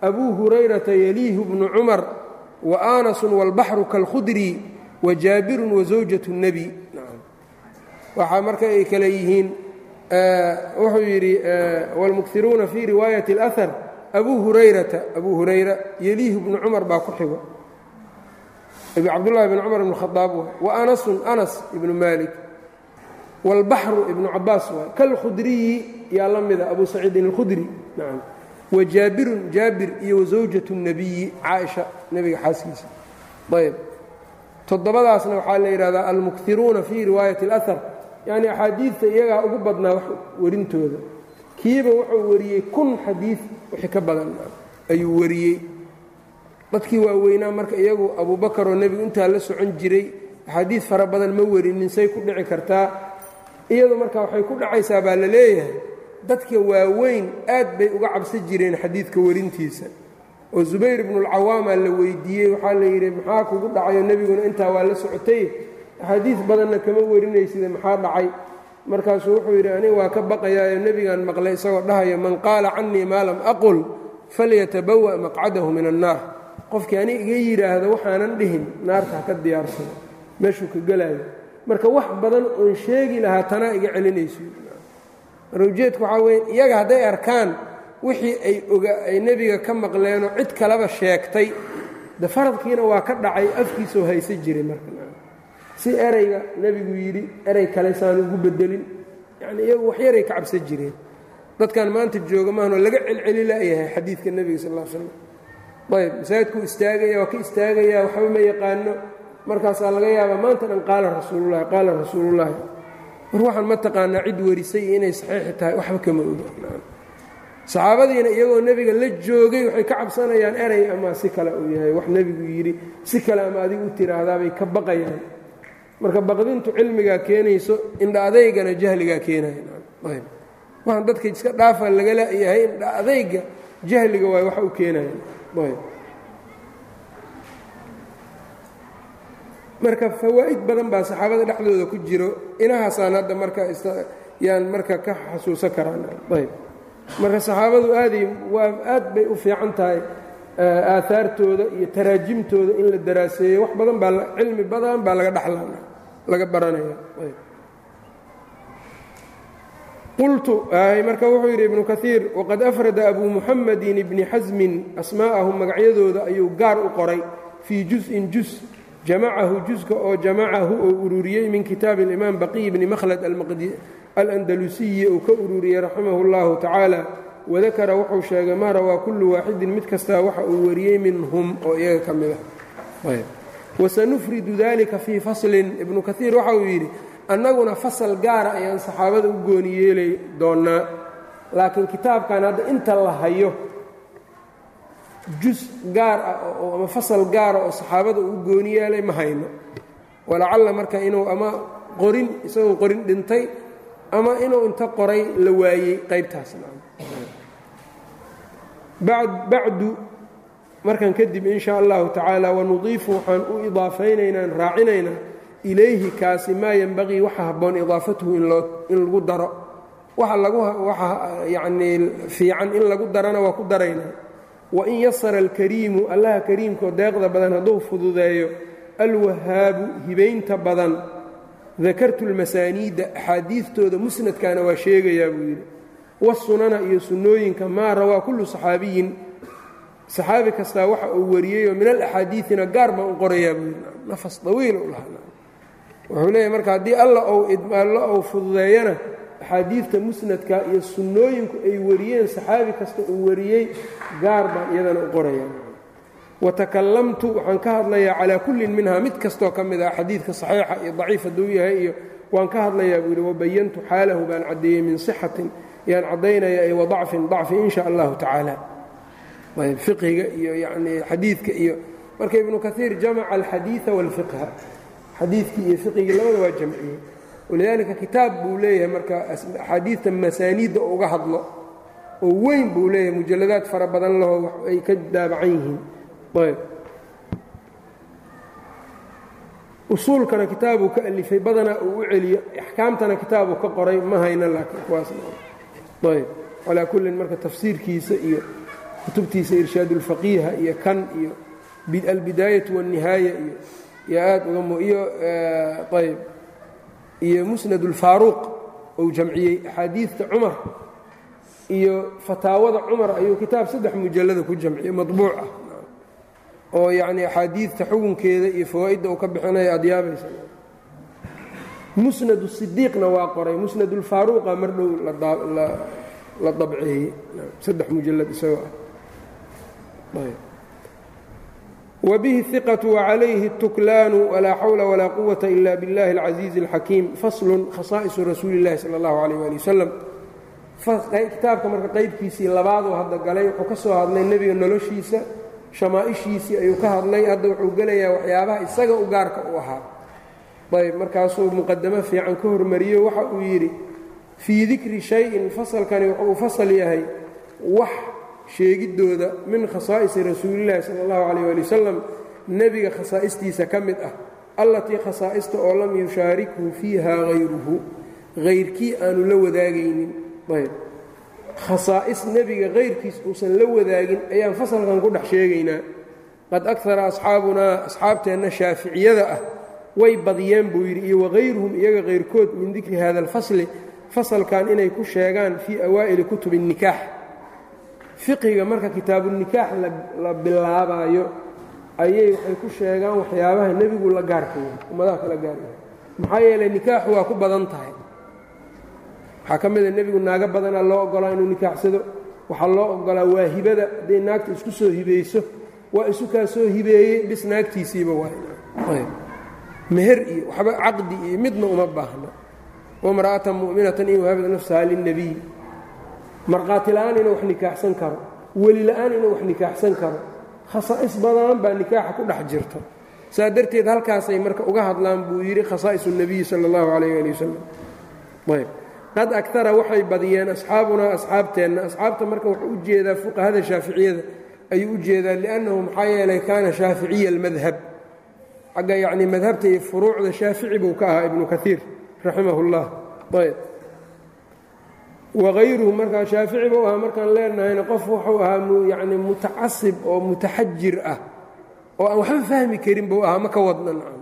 abuu hurayrata yaliihu bnu cumar wa anasun wاlbaxru kalkhudri wa jaabirun wasawjaة الnebi waxaa marka ay kale yihiin wuxuu yidhi wاlmukiruuna fii riwaayati اlأhar abuu hurayrata abuu hurayra yeliihu bnu cumar baa ku xigo cabdullahi bn cumar ibn khaaab wa anasun anas ibnu malik wاlbaxru ibnu cabaas waay kalkhudriyi yaa la mida abu saciidin اlkhudri nacam wa jaabirun jaabir iyo wasawjatu الnebiyi caaisha nebiga xaaskiisa ayb toddobadaasna waxaa la yidhahdaa almukiruuna fii riwaayati اlأhar yacni axaadiidta iyagaa ugu badnaa wax warintooda kiiba wuxuu wariyey kun xadiid wixii ka badan ayuu wariyey dadkii waaweynaa marka iyagu abuubakaroo nebigu intaa la socon jiray axaadiid fara badan ma warinin say ku dhici kartaa iyadu marka waxay ku dhacaysaa baa la leeyahay dadka waaweyn aad bay uga cabsan jireen xadiidka warintiisa. Oo zubayr ibnuulcawaamaa la weydiiyey waxaa la yidhi maxaa kugu dhacayo nebiguna intaa waa la socotay. Axaadiid badanna kama warinaysida maxaa dhacay. Markaasuu wuxuu yidhi aniga waa ka baqayaayo nebigaan maqlay isagoo dhahaya man qaala cannii maa lam aqul falyatabawa' maqcadahu min annaar qofkii ani iga yidhaahdo waxaanan dhihin naarta ha ka diyaarsado meeshuu ka gelaayo marka wax badan oon sheegi lahaa tanaa iga celinayso. Marka ujeedku waxaa weye iyaga hadday arkaan wixii ay oga ay nebiga ka maqleenoo cid kaleba sheegtay de faradkiina waa ka dhacay afkiisoo haysa jiray marka. Si erayga nebigu yidhi erey kale saan ugu bedelin yacni iyagu waxyaray ka cabsan jireen. Dadkan maanta jooga maahanoo laga celceli la'yahay xadiidka nebiga sal l slam ayb masaajidkuu istaagaya waa ka istaagayaa waxba ma yaqaano markaasaa laga yaabaa maanta dhan qaala rasuulullahi qaala rasuulullaahi war waxaan ma taqaanaa cid warisay inay saxiixi tahay waxba kama oga. Saxaabadiina iyagoo nebiga la joogay waxay ka cabsanayaan erey ama si kale uu yahay. Wax nebigu yidhi si kale ama adigu u tiraahdaabay ka baqayaan. Marka baqdintu cilmigaa keenayso indha adaygana jahligaa keenaya waxaan dadka iska dhaafa laga la'yahay indha adayga jahliga waay waxa u keenaya marka fawaa'id badan baa saxaabada dhexdooda ku jiro. Inahaasaan hadda marka yaan marka ka xasuusan karaan. Ayb. Marka saxaabadu aaday waa aad bay u fiican tahay aahaartooda iyo taraajimtooda in la daraaseeyo. Wax badan baa cilmi badan baa laga dhaxlana laga baranaya qultu marka wuxuu yidhi ibnu kaiir waqad afrada abuu muxamedin ibni xasmin asmaa'ahum magacyadooda ayuu gaar u qoray fii juz'in juz jamacahu juska oo jamacahu oo ururiyey min kitaabi alimaam baqiy bni makhlad alandalusiyi uu ka ururiyey raximahu اllahu tacaala wadakara wuxuu sheegay maa rawaa kullu waaxidin mid kastaa waxa uu wariyey minhum oo iyaga ka mid ah wasanufridu dalika fii faslin ibnu kaiir waxa uu yidhi annaguna fasal gaara ayaan saxaabada u gooni yeelay doonnaa laakiin kitaabkan hadda inta la hayo jus gaar ah ama fasal gaara oo saxaabada uu gooni yeelay ma hayno. Walacalla marka inuu ama qorin isagoo qorin dhintay ama inuu inta qoray la waayey qaybtaasna bacdu markan kadib in sha allahu tacaala wanudiifu waxaan u idaafaynaynaan raacinaynaa ilayhi kaasi maa yenbaqii waxa habboon idaafatuhu in lagu daro. Waxa lagu waxa yacnii fiican in lagu darana waa ku daraynaa wain yasara alkariimu allaha kariimkoo deeqda badan hadduu fududeeyo alwahaabu hibaynta badan dakartu lmasaaniidda axaadiidtooda musnadkaana waa sheegayaa buu yidhi wasunana iyo sunnooyinka maa rawaa kullu saxaabiyin saxaabi kastaa waxa uu wariyeyoo min alaxaadiiina gaar baan u qorayaa buu yidhi nafas dawiil u lahaa wuxuu leeyahy marka haddii alla alla ou fududeeyana axaadiidta musnadka iyo sunnooyinku ay wariyeen saxaabi kasta uu wariyey gaar baan iyadana u qorayaa watakallamtu waxaan ka hadlayaa calaa kullin minhaa mid kastoo ka mid ah xadiidka saxiixa iyo daciif hadduu yahay iyo waan ka hadlayaa buu yidhi wabayantu xaalahu baan caddeeyey min sixatin yaan caddaynaya iyo wadacfin dacfi in sha allahu tacaala. Fiqhiga iyo yanii xadiidka iyo marka ibnu kaiir jamaca alxadiida wاlfiqha xadiidkii iyo fiqhigii labada waa jamciyey walidaalika kitaab buu leeyahay marka axaadiidta masaaniidda uga hadlo oo weyn buu leeyahay mujalladaad fara badan laho ay ka daabacan yihiin. Ayb. Usuulkana kitaabuu ka alifay badanaa uu u celiyo axkaamtana kitaabuu ka qoray ma hayna laakiin kuwaasayb calaa kullin marka tafsiirkiisa iyo kutubtiisa irshaadulfaqiiha iyo kan iyo albidaayatu waاnnihaaya iyo iyo aad uga iyo ayb iyo musnad ulfaaruuq ou jamciyey axaadiidta cumar iyo fataawada cumar ayuu kitaab saddex mujallada ku jamciyey maطbuuc ah. Oo yacni axaadiidta xukunkeeda iyo fawaa'idda uu ka bixinaya aad yaabaysa musnad sidiiqna waa qoray musnad ulfaaruuqa mar dhow la dabceeyey. Saddex mujallad isagoo ah wbihi iqatu wacalayhi اtuklaanu walaa xawla walaa quwata ila biاllahi اlcaziizi اlxakiim faslun khasaa'isu rasuuli اllahi sala اllahu alayh ali wasalam kitaabka marka qaybkiisii labaaduu hadda galay wuxuu ka soo hadlay nebiga noloshiisa shamaa'ishiisii ayuu ka hadlay hadda wuxuu gelayaa waxyaabaha isaga u gaarka u ahaa ayb markaasuu muqadamo fiican ka hormariyo waxa uu yidhi fii dikri shayin fasalkani wuxuu fasal yahay wax sheegiddooda min khasaa'isi rasuulillahi sala allahu calayh ali wasalam nebiga khasaa'istiisa ka mid ah allatii khasaa'ista oo lam yushaarikhu fiiha hayruhu hayrkii aanu la wadaagaynin. Ayb. Khasaa'is nebiga hayrkiis uusan la wadaagin ayaan fasalkan ku dhex sheegaynaa. Qad akara asxaabunaa asxaabteenna shaaficiyada ah way badiyeen buu yidhi iyo wahayruhum iyaga hayrkood min dikri hada alfasli fasalkan inay ku sheegaan fii awaa'ili kutubi الnikaax fiqiga marka kitaabunikaax la bilaabaayo ayay waxay ku sheegaan waxyaabaha nebigu la gaarka ummadaha kala gaaryahay maxaa yeelay nikaaxu waa ku badan tahay. Waxaa ka mida nebigu naago badanaa loo ogolaa inuu nikaaxsado waxaa loo ogolaa waa hibada hadday naagta isku soo hibayso waa isu kaa soo hibeeyey bis naagtiisiiba waa meher iyo waxba caqdi iyo midna uma baahna. Wamra'atan mu'minatan in wahabad nafsaha lilnebiy markhaati la'aan inuu wax nikaaxsan karo weli la'aan inuu wax nikaaxsan karo khasaa'is badan baa nikaaxa ku dhex jirta. Saa darteed halkaasay marka uga hadlaan buu yidhi khasaa'isu nebiyi sala allahu calayh ali wasalam ayb. Qad agtara waxay badiyeen asxaabunaa asxaabteenna asxaabta marka wuxuu u jeedaa fuqahada shaaficiyada ayuu u jeedaa li'annahu maxaa yeelay kaana shaaficiya almadhab xagga yacnii madhabta iyo furuucda shaafici buu ka ahaa ibnu kaiir raximah اllah ayb wagayruhu markaa shaafici buu ahaa markaan leenahayna qof wuxuu ahaa yani mutacasib oo mutaxajir ah. Oo aan waxba fahmi karin buu ahaa ma ka wadna nacam.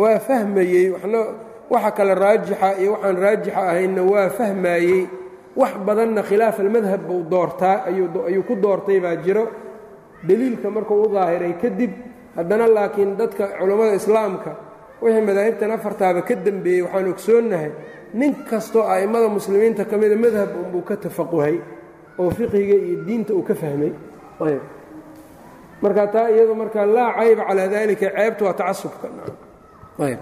Waa fahmayey waxna waxa kale raajixa iyo waxaan raajixa ahaynna waa fahmayey. Wax badanna khilaaf almadhab buu doortaa ayuu ku doortay baa jiro. Deliilka markuu u daahiray kadib haddana laakiin dadka culammada islaamka wixii madaahibtan afartaaba ka dembeeyey waxaan ogsoonnahay nin kastoo a'immada muslimiinta ka mida madhab unbuu ka tafaquhay oo fiqhiga iyo diinta uu ka fahmay. Ayb marka taa iyadu marka laa cayba calaa dalika ceebtu waa tacasubka. Ayb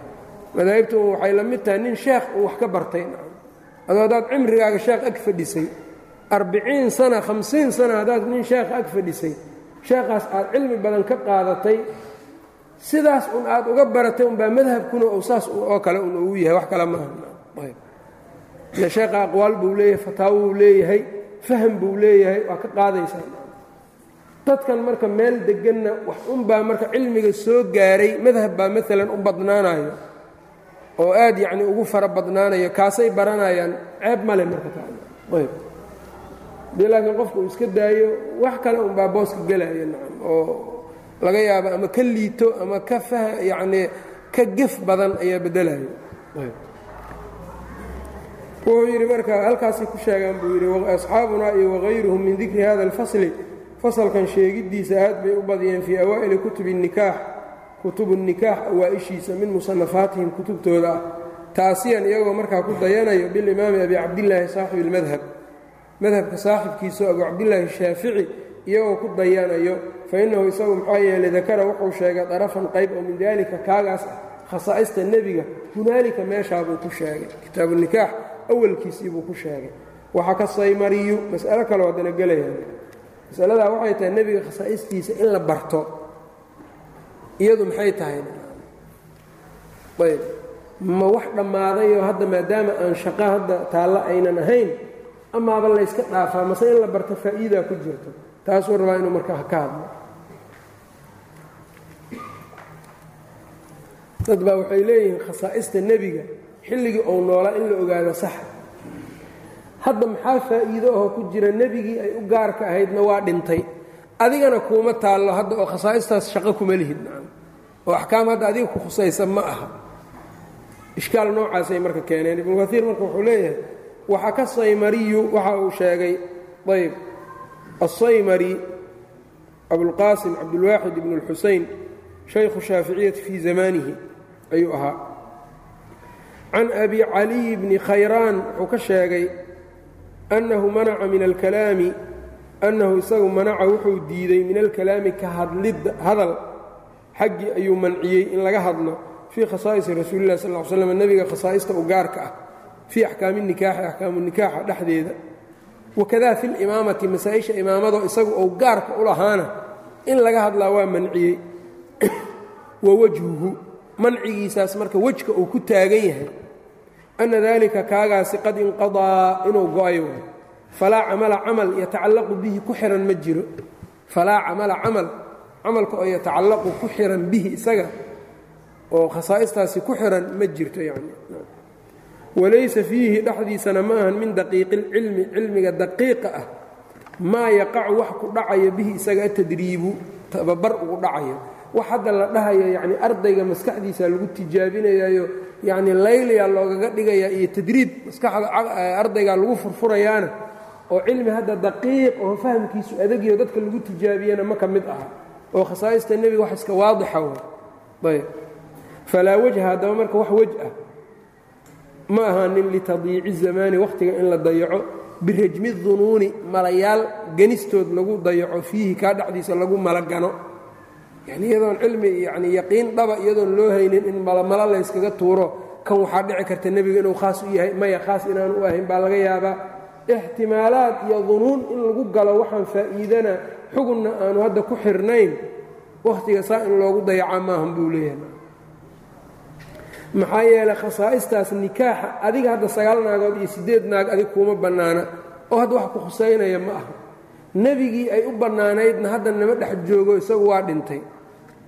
madaahibtu waxay la mid tahay nin sheekh uu wax ka bartay. Adoo haddaad cimrigaaga sheekh ag fadhisay arbiciin sana hamsiin sana haddaad nin sheekh ag fadhisay sheekhaas aad cilmi badan ka qaadatay sidaas un aad uga baratay unbaa madhabkuna saas oo kale un ugu yahay wax kale maaha ile sheekha aqwaal buu leeyahay fataawo buu leeyahay faham buu leeyahay waa ka qaadaysaa dadkan marka meel deganna wax unbaa marka cilmiga soo gaaray madhab baa maalan u badnaanayo oo aad yacni ugu fara badnaanayo kaasay baranayaan ceeb male marka taayb dii laakiin qofka uu iska daayo wax kale unbaa booska gelaya nacam oo laga yaabo ama ka liito ama ka fah yacnii ka gef badan ayaa beddelayo wuxuu yidhi marka halkaasay ku sheegaan buu yidhi asxaabunaa iyo wagayruhum min dikri hada alfasli fasalkan sheegiddiisa aad bay u badiyeen fii awaa'ili kutubi nikaax kutubu nikaax awaa'ishiisa min musanafaatihim kutubtooda ah taasiyan iyagoo markaa ku dayanayo bilimaami abi cabdillaahi saaxibi اlmadhab madhabka saaxibkiisao abu cabdillaahi shaafici iyagoo ku dayanayo fa innahu isagu maxaa yeelay dakara wuxuu sheegay darafan qayb oo min daalika kaagaas khasaa'ista nebiga hunaalika meeshaabuu ku sheegay kitaabu nikaax awalkiisii buu ku sheegay. Waxa ka saymariyu mas'alo kaleo haddana gelayaan masaladaa waxay tahay nebiga khasaa'istiisa in la barto. Iyadu maxay tahay? Ayb. Ma wax dhammaadayoo hadda maadaama aan shaqo hadda taallo aynan ahayn amaaba layska dhaafaa mase in la barto faa'iidaa ku jirto. Taasuu rabaa inuu markaa ka hadlo. Dad baa waxay leeyihiin khasaa'ista nebiga xilligii ou noolaa in la ogaado sax. Hadda maxaa faa'iido ahoo ku jira nebigii ay u gaarka ahaydna waa dhintay? Adigana kuuma taallo hadda oo khasaa'istaas shaqo kuma lihid oo axkaam hadda adiga ku khusaysa ma aha. Ishkaal noocaasay marka keeneen. Ibnu kaiir marka wuxuu leeyahay waxa ka saymariyu waxa uu sheegay. Ayb aلsaymari abulqaasim cabdulwaaxid ibn اlxusein shaykhu shaaficiyati fii zamanihi ayuu ahaa can abi caliy bni khayraan wuxuu ka sheegay annahu manaca min alkalaami annahu isagu manaca wuxuu diiday min alkalaami ka hadlidda hadal xaggii ayuu manciyey in laga hadlo fii khasaa'isi rasuuli lah sal l slam nebiga khasaa'ista u gaarka ah fii axkaami nikaaxi axkaamu nikaaxa dhexdeeda wakadaa fi limaamati masaa-isha imaamadoo isagu ou gaarka u lahaana in laga hadlaa waa manciyey wa wajhuhu mancigiisaas marka wejka uu ku taagan yahay anna dalika kaagaasi qad inqadaa inuu go'ay falaa camala camal yatacallaqu bihi ku xihan ma jiro falaa camala camal camalka oo yatacallaqu ku xihan bihi isaga oo khasaa'istaasi ku xihan ma jirto yani walaysa fiihi dhexdiisana ma ahan min daqiiqi اlcilmi cilmiga daqiiqa ah maa yaqacu wax ku dhacayo bihi isaga atadriibu tababar ugu dhacayo wax hadda la dhahayo yani ardayga maskaxdiisa lagu tijaabinayayo yani layliyaa loogaga dhigayaa iyo tadriib maskaxda ardayga lagu furfurayaana oo cilmi hadda daqiiq oo fahamkiisu adagyo dadka lagu tijaabiyana ma ka mid aha oo khasaa'ista nebiga wax iska waadixa wa ayb. Falaa wajha haddaba marka wax wej ah ma ahaanin litadiici zamaani wakhtiga in la dayaco birajmi dunuuni malayaal ganistood lagu dayaco fiihi kaa dhexdiisa lagu malagano yani iyadoon cilmi yani yaqiin dhaba iyadoon loo haynin in malamalo layskaga tuuro. Kan waxaa dhici karta nebiga inuu khaas u yahay maya khaas inaan u ahayn baa laga yaabaa. Ixtimaalaad iyo dunuun in lagu galo waxaan faa'iidana xugunna aanu hadda ku xirnayn wakhtiga saa in loogu dayacaa maahan buu leeyahay. Maxaa yeelay khasaa'istaas nikaaxa adiga hadda sagaal naagood iyo siddeed naag adig kuuma bannaana oo hadda wax ku khusaynaya ma aha. Nebigii ay u bannaanaydna hadda nama dhex joogo isagu waa dhintay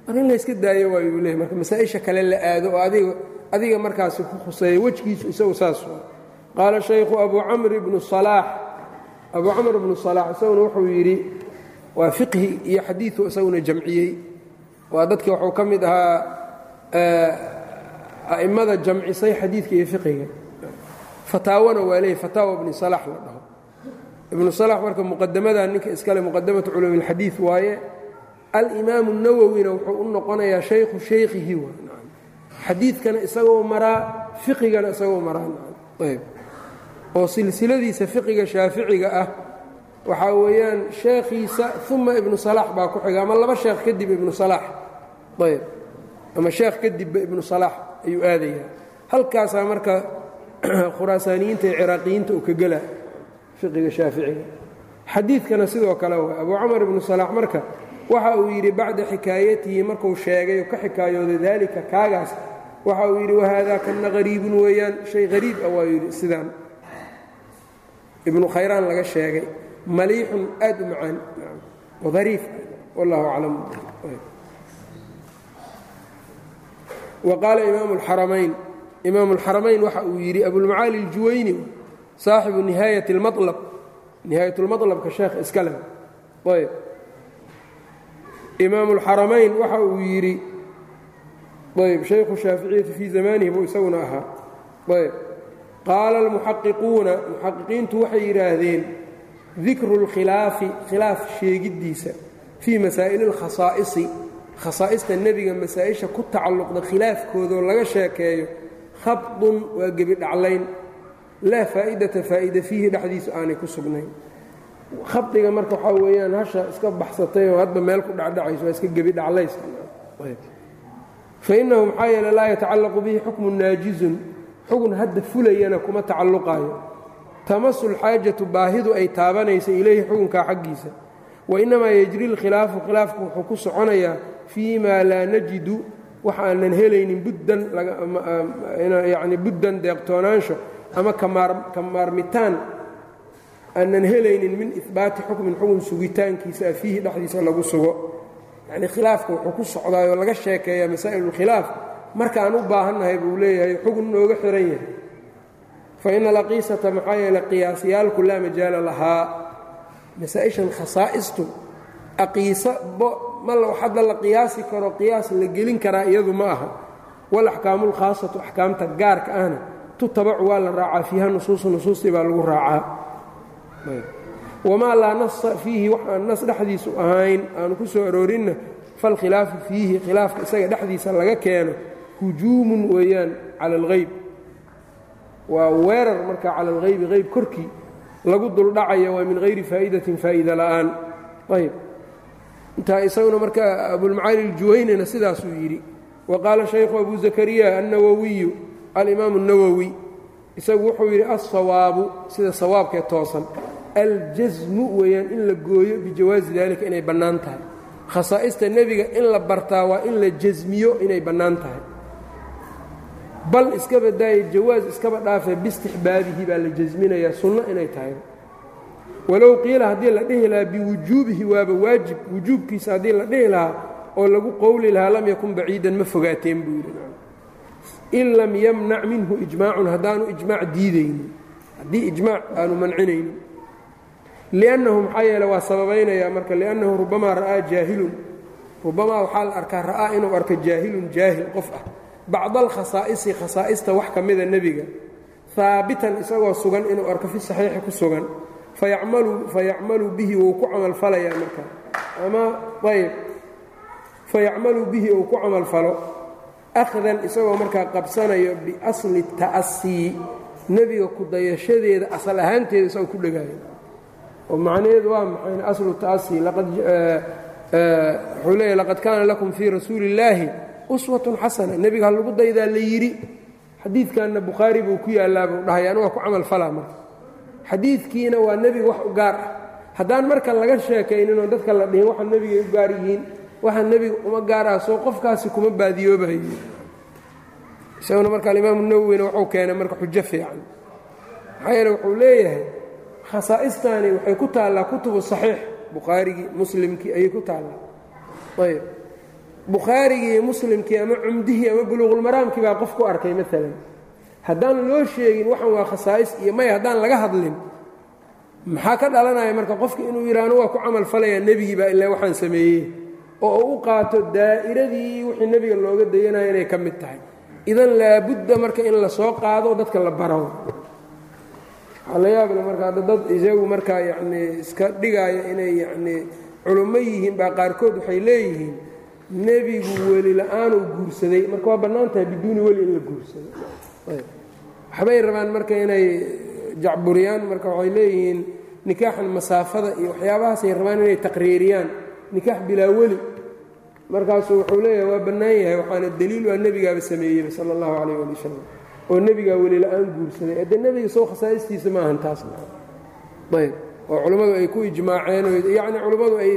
mar in layska daayo waayuu leeyahy marka masaa-isha kale la aado oo adiga adiga markaasi ku khuseeya wejgiisu isagu saas waa. Qaala shaykhu abu camr ibnu salaax abuu camr ibnu salaax isaguna wuxuu yidhi waa fiqhi iyo xadiidu isaguna jamciyey. Waa dadkii wuxuu ka mid ahaa a'immada jamcisay xadiidka iyo fiqiga fataawana waa leeyay fataawa ibni salax la dhaho. Ibnu salax marka muqadamadan ninka iskale muqadamatu culuumi اlxadiid waaye alimaamu nawowina wuxuu u noqonayaa shaykhu shaykhihi xadiidkana isagoo maraa fiqigana isagoo maraa ayb. Oo silsiladiisa fiqiga shaaficiga ah waxaa weeyaan sheekhiisa uma ibnu salax baa ku xiga ama laba sheekh kadib ibnu salax. Ayb. Ama sheekh kadibba ibnu salax ayuu aadayaa halkaasaa marka khuraasaaniyiinta iyo ciraaqiyiinta uu ka gela fiqiga shaaficiga. Xadiidkana sidoo kale wa abuu camar ibnu salax marka waxa uu yidhi bacda xikaayatihi marku sheegay ka xikaayooday daalika kaagaas. Waxa uu yidhi wahaada kana qariibun weeyaan. Shay qariib ah waa yidhi sidaan. Ibnu khayraan laga sheegay maliixun aad u macaan. Ariif wallahu aclam. Wa qaala imaamu alxaramayn imaamu alxaramayn waxa uu yidhi abulmacaali aljuwayni saaxibu nihaayat اlmalab nihaayat lmalabka sheekh iskale ayb imaamu اlxaramayn waxa uu yidhi ayb shaykhu shaaficiyati fii zamanihi buu isaguna ahaa ayb qaala almuxaqiquuna muxaqiqiintu waxay yidhaahdeen dikru اlkhilaafi khilaaf sheegiddiisa fii masaa'ili اlkhasaa'isi khasaa'ista nebiga masaa-isha ku tacalluqda khilaafkoodoo laga sheekeeyo khabdun waa gebi dhaclayn laa faa'idata faa'ida fiihi dhexdiisu aanay ku sugnayn khabdiga marka waxaa weeyaan hasha iska baxsatay oo hadba meel ku dhacdhacayso waa iska gebi dhaclays fa innahu maxaa yeele laa yatacallaqu bihi xukmun naajizun xugun hadda fulayana kuma tacalluqaayo. Tamasu lxaajatu baahidu ay taabanaysa ilayhi xukunkaa xaggiisa. Wainnamaa yejri lkhilaafu khilaafku wuxuu ku soconayaa fii maa laa najidu wax aanan helaynin buddan yani buddan deeqtoonaansho ama ka maarmitaan aanan helaynin min ihbaati xukmin xukun sugitaankiisa fiihi dhexdiisa lagu sugo. Yacnii khilaafka wuxuu ku socdaayoo laga sheekeeyaa masaa'il اlkhilaaf markaan u baahannahay buu leeyahay xugun nooga xihan yahay. Fa ina alaqiisata maxaa yeele qiyaasyaalku laa majaala lahaa. Masaa-ishan khasaa'istu aqiisa ma hadda la qiyaasi karo qiyaas la gelin karaa iyadu ma aha. Walaxkaamu lkhaasatu axkaamta gaarka ahna tutabacu waa la raacaa fiiha nusuusu nusuustii baa lagu raacaa wamaa laa nasa fiihi wax aan nas dhexdiisu ahayn aanu ku soo aroorinna falkhilaafu fiihi khilaafka isaga dhexdiisa laga keeno hujuumun weeyaan cala alghayb waa weerar marka cala alghaybi hayb korkii lagu duldhacaya waa min hayri faa'idatin faa'ida la'aan ayb intaa isaguna marka abulmacaali aljuwaynina sidaasuu yidhi wa qaala shaykhu abu zakariya annawowiyu alimaamu اnawowi isagu wuxuu yidhi alsawaabu sida sawaabkee toosan aljasmu weeyaan in la gooyo bijawaazi dalika inay bannaan tahay. Khasaa'ista nebiga in la bartaa waa in la jasmiyo inay bannaan tahay. Bal iskaba daaya jawaas iskaba dhaafe biistixbaabihi baa la jasminayaa sunno inay tahay. Walow qiila haddii la dhihi lahaa biwujuubihi waaba waajib wujuubkiisa haddii la dhihi lahaa oo lagu qowli lahaa lam yakun baciidan ma fogaateen buu yidhi. In lam yamnac minhu ijmaacun haddaanu ijmaac diidaynin. Haddii ijmaac aanu mancinaynin liannahu maxaa yeele waa sababaynayaa marka liannahu rubamaa ra'aa jaahilun rubamaa waxaa la arkaa ra'aa inuu arko jaahilun jaahil qof ah bacda alkhasaa'isi khasaa'ista wax ka mida nebiga haabitan isagoo sugan inuu arko fi saxiixi ku sugan fayacmalu bihi wuu ku camalfalayaa marka ama ayb fayacmalu bihi uu ku camalfalo akhdan isagoo markaa qabsanayo biasli ta'asii nebiga ku dayashadeeda asal ahaanteeda isagoo ku dhegaayo oo macnaheedu waa maxayna aslu ta'asii wuxuu leeyahy laqad kaana lakum fii rasuuli illaahi uswatun xasana nebiga ha lagu daydaa la yidhi xadiidkanna bukhaari buu ku yaallaa buu dhahay anu waa ku camal falaa marka xadiidkiina waa nebiga wax u gaar ah. Haddaan marka laga sheekayninoo dadka la dhihin waxa nebigay u gaar yihiin waxa nebiga uma gaar ah soo qofkaasi kuma baadiyoobayo isaguna marka alimaamu nawowina wuxuu keenay marka xujo fiican. Maxaa yeele wuxuu leeyahay khasaa'istani waxay ku taallaa kutubu saxiix. Bukhaarigii muslimkii ayay ku taallaa. Ayb bukhaarigii muslimkii ama cumdihii ama buluuqulmaraamkii baa qof ku arkay maalan haddaan loo sheegin waxan waa khasaa'is iyo may haddaan laga hadlin maxaa ka dhalanaya marka qofka inuu yidhaahno waa ku camal falayaa nebigii baa ilaa waxaan sameeyey? Oo u u qaato daa'iradii wixii nebiga looga dayanaya inay ka mid tahay. Idan laabudda marka in la soo qaado dadka la baro waxaa la yaable marka hadda dad isagu markaa yacnii iska dhigaaya inay yacnii culummo yihiin baa qaarkood waxay leeyihiin nebigu weli la'aanuu guursaday. Marka waa bannaan tahay biduuni weli in la guursado waxbay rabaan marka inay jacburiyaan marka waxay leeyihiin nikaaxan masaafada iyo waxyaabahaasay rabaan inay taqriiriyaan. Nikaax bilaa weli. Markaasuu wuxuu leeyahay waa bannaan yahay waxaana daliil waa nebigaaba sameeyeyba sala allahu calayh ali wasalam oo nebigaa weli la'aan guursaday adde nebiga soo khasaa'istiisa ma ahan taas ayb. Oo culummadu ay ku ijmaaceen yacni culummadu ay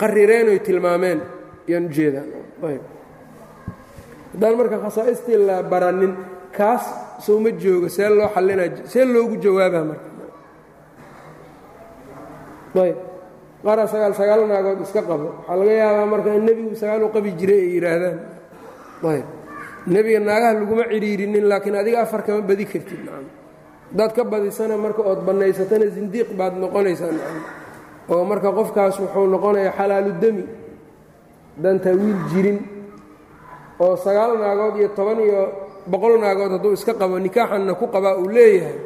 qarireen oy tilmaameen. Ayaan ujeedaan ayb. Haddaan marka khasaa'istii la baranin kaas soo ma joogo see loo xallinaa see loogu jawaabaa marka. Ayb. Qaara sagaal sagaal naagood iska qabo. Waxaa laga yaabaa marka in nebigu sagaal u qabi jiray ay yidhaahdaan ayb nebiga naagaha laguma cidhiirinin laakiin adiga afar kama badi kartid nacam. Haddaad ka badisana marka ood bannaysatana sindiiq baad noqonaysaa nacam. Oo marka qofkaas wuxuu noqonayaa xalaalu demi dantaa wiil jirin oo sagaal naagood iyo toban iyo boqol naagood hadduu iska qabo nikaaxanna ku qabaa uu leeyahay.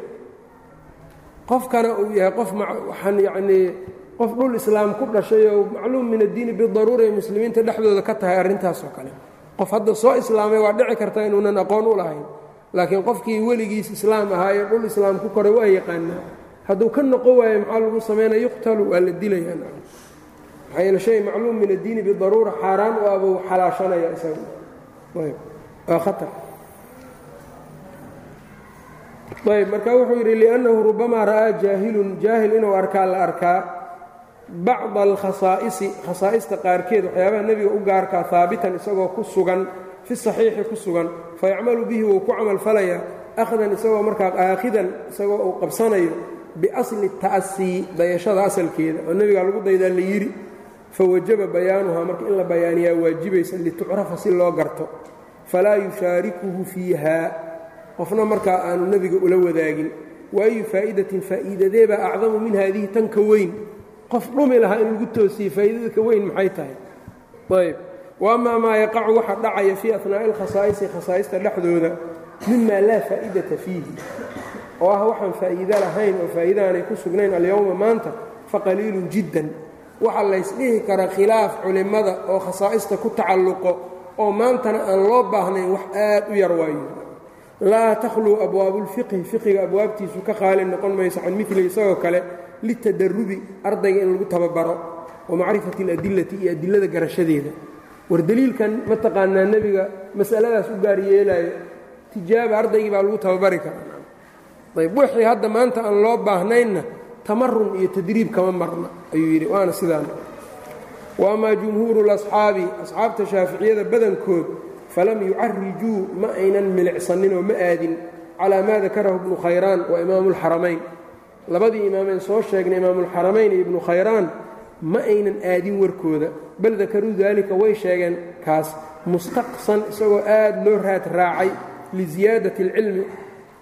Qofkana uu yahay qof waxaan yacnii qof dhul islaam ku dhashay oo macluum min addiini bidaruura ay muslimiinta dhexdooda ka tahay arrintaas oo kale qof hadda soo islaamay waa dhici karta inuunan aqoon u lahayn. Laakiin qofkii weligiis islaam ahaayo dhul islaam ku koray waa yaqaanaa hadduu ka noqon waayo maxaa lagu samaynaya yuqtalu waa la dilayaa. Shay macluum min addiini bidaruura xaaraan u abuu xalaashanaya isaga waa khatar. Ayb marka wuxuu yidhi liannahu rubamaa ra'aa jaahilun jaahil inuu arkaa la arkaa bacda alkhasaa'isi khasaa'ista qaarkeed waxyaabaha nebiga u gaarkaa haabitan isagoo ku sugan fi saxiixi ku sugan fayacmalu bihi wuu ku camal falayaa akhdan isagoo markaa aakhidan isagoo uu qabsanayo biasli ta'asii dayashada asalkeeda oo nebigaa lagu daydaa la yidhi fawajaba bayaanuhaa marka in la bayaaniyaa waajibaysa litucrafa si loo garto falaa yushaarikuhu fiiha qofna markaa aanu nebiga ula wadaagin waayu faa'idatin faa'iidadeebaa acdamu min haadihi tan ka weyn qof dhumi lahaa in lagu toosiyey faa'iidada ka weyn maxay tahay? Ayb waama maa yaqacu waxa dhacaya fii atnaa'i alkhasaa'isi khasaa'ista dhexdooda mima laa faa'idata fiihi. Oo ah waxaan faa'iido lahayn oo faa'iidaanay ku sugnayn alyowma maanta faqaliilun jiddan. Waxa laysdhihi kara khilaaf culimmada oo khasaa'ista ku tacalluqo oo maantana aan loo baahnayn wax aad u yar waayo. Laa takhluu abwaabulfiqhi fiqiga abwaabtiisu ka qaali noqon mayso can mili isagoo kale litadarubi ardayga in lagu tababaro wa macrifati aladillati iyo adilada garashadeeda war deliilkan ma taqaanaa nebiga masaladaas u gaar yeelaayo tijaaba ardaygii baa lagu tababari karaa ayb wixii hadda maanta aan loo baahnaynna tamarun iyo tadriib kama marna ayuu yidhi waana sidaan wa amaa jumhuuru lasxaabi asxaabta shaaficiyada badankood falam yucarijuu ma aynan milicsanin oo ma aadin calaa maa dakarahu ibnu khayraan wa imaamu lxaramayn labadii imaameen soo sheegnay imaamulxaramayn iyo ibnu khayraan ma aynan aadin warkooda. Bal dakaruu daalika way sheegeen kaas mustaqsan isagoo aad loo raad raacay liziyaadati alcilmi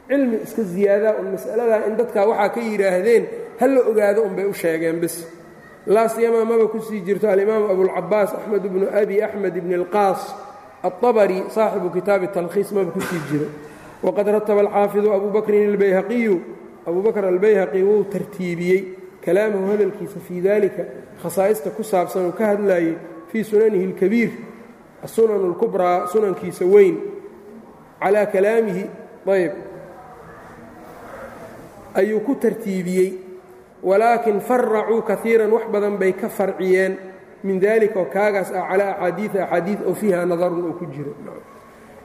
cilmi iska ziyaadaa un mas'aladaa in dadkaa waxaa ka yidhaahdeen ha la ogaado unbay u sheegeen bis laa siyamaa maba ku sii jirto alimaamu abulcabaas axmed bnu abi axmed ibni alqaas aلطabri saaxibu kitaabi talkhiis maba ku sii jiro. Waqad rataba alxaafidu abu bakrin albayhaqiyu abu bakr albayhaqi wuu tartiibiyey kalaamahu hadalkiisa fii dalika khasaa'ista ku saabsan uu ka hadlaayey fii sunanihi اlkabiir asunan اlkubraa sunankiisa weyn. Calaa kalaamihi ayb ayuu ku tartiibiyey. Walaakin faracuu kaiiran wax badan bay ka farciyeen. Min dalika oo kaagaas ah calaa axaadiia axaadiid oo fiiha nadarun oo ku jiro.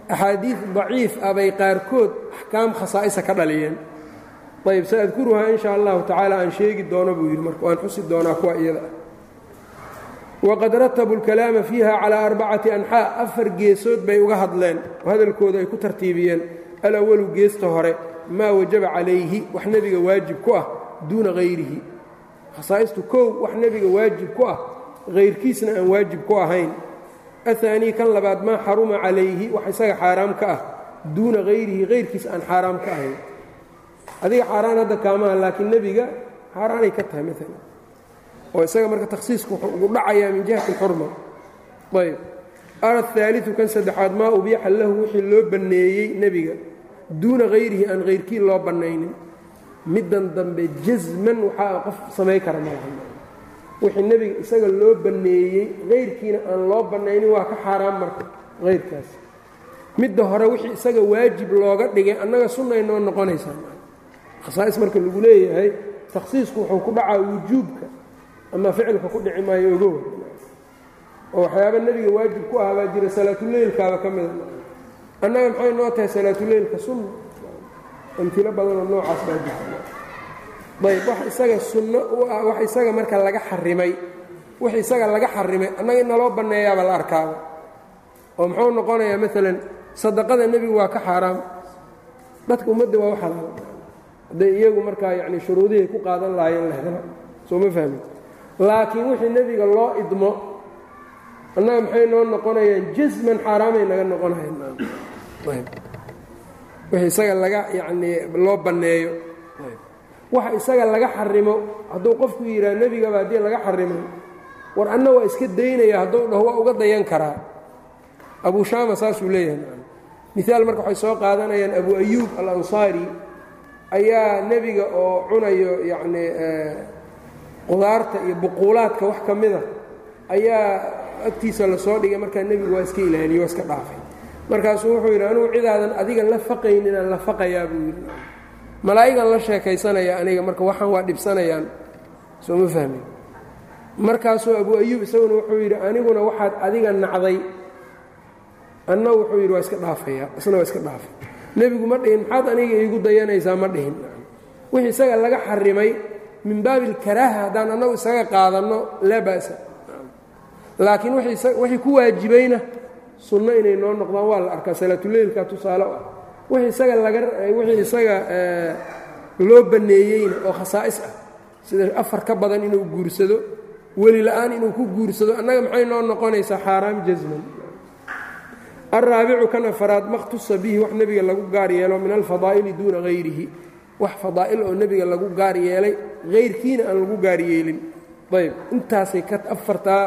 Axaadiid daciif ah bay qaarkood axkaam khasaa'isa ka dhaliyeen ayb saadkuruhaa in sha allahu tacaala aan sheegi doono buu yidhi marka waan xusi doonaa kuwa iyada. Waqad ratabuu اlkalaama fiiha calaa arbacati anxaa afar geesood bay uga hadleen oo hadalkooda ay ku tartiibiyeen. Alawalu geesta hore maa wajaba calayhi wax nebiga waajib ku ah duuna hayrihi khasaa'istu kow wax nebiga waajib ku ah hayrkiisna aan waajib ku ahayn. Ahaanii kan labaad maa xaruma calayhi wax isaga xaaraam ka ah duuna hayrihi hayrkiis aan xaaraam ka ahayn adiga xaaraan hadda kaamaha laakiin nebiga xaaraanay ka tahay maalan oo isaga marka takhsiisku wuxuu ugu dhacayaa min jihati alxurma ayb arahaaliu kan saddexaad maa ubiixa lahu wixii loo banneeyey nebiga duuna hayrihi aan hayrkii loo bannaynin. Middan dambe jasman waxaa qof samay kara malaha wixii nebiga isaga loo banneeyey hayrkiina aan loo bannaynin waa ka xaaraan marka hayrkaas midda hore wixii isaga waajib looga dhigay annaga sunnay noo noqonaysaa khasaa'is marka lagu leeyahay takhsiisku wuxuu ku dhacaa wujuubka ama ficilka ku dhici maayo ogowa oo waxyaaba nebiga waajib ku ahaa baa jira salaatuleylkaaba ka mida annaga maxay noo tahay salaatuleylka sunna? Amtilo badanoo noocaas baa jirta ayb wax isaga sunno u ah wax isaga marka laga xarimay wax isaga laga xarimay annaga in naloo banneeyaaba la arkaaba. Oo muxuu noqonayaa maalan sadaqada nebigu waa ka xaaraam. Dadka ummadda waa u xalaal hadday iyagu markaa yacni shuruudihay ku qaadan lahaayeen la helo soo ma fahmi laakiin wixii nebiga loo idmo annaga maxay noo noqonayaan jasman xaaraamay naga noqonahayn wixii isaga laga yacnii loo banneeyo. Waxa isaga laga xarimo hadduu qofku yidhaha nebigaba haddii laga xarimo. War anna waa iska daynaya hadduu dhaho waa uga dayan karaa. Abu shaama saasuu leeyahay. Miaal marka waxay soo qaadanayaan abu ayuub alansaari ayaa nebiga oo cunayo yacnii qudaarta iyo buquulaadka wax ka mida ayaa agtiisa la soo dhigay. Markaa nebigu waa iska ilaaliye waa iska dhaafay. Markaasuu wuxuu yidhi anugu cidaadan adiga la faqayn inaan la faqayaa buu yidhi. Malaa'igan la sheekaysanaya aniga marka waxaan waa dhibsanayaan soo ma fahmin. Markaasuu abu ayuub isaguna wuxuu yidhi aniguna waxaad adiga nacday. Anna wuxuu yidhi waa iska dhaafaya isna waa iska dhaafay nebigu ma dhihin maxaad aniga iigu dayanaysaa ma dhihin. Wixii isaga laga xarimay min baabi ilkaraaha haddaan annagu isaga qaadanno laa ba'sa laakiin wixii ku waajibayna sunno inay noo noqdaan waa la arkaa. Salaatuleylka tusaale ah. Wixii isaga laga wixii isaga loo banneeyeyna oo khasaa'is ah. Sida afar ka badan inuu guursado weli la'aan inuu ku guursado annaga maxay noo noqonaysaa? Xaaraam jasman alraabicu kan afaraad makhtusa bihi wax nebiga lagu gaar yeelo min alfadaa'ili duuna hayrihi wax fadaa'il oo nebiga lagu gaar yeelay hayrkiina aan lagu gaar yeelin ayb intaasay ka afartaa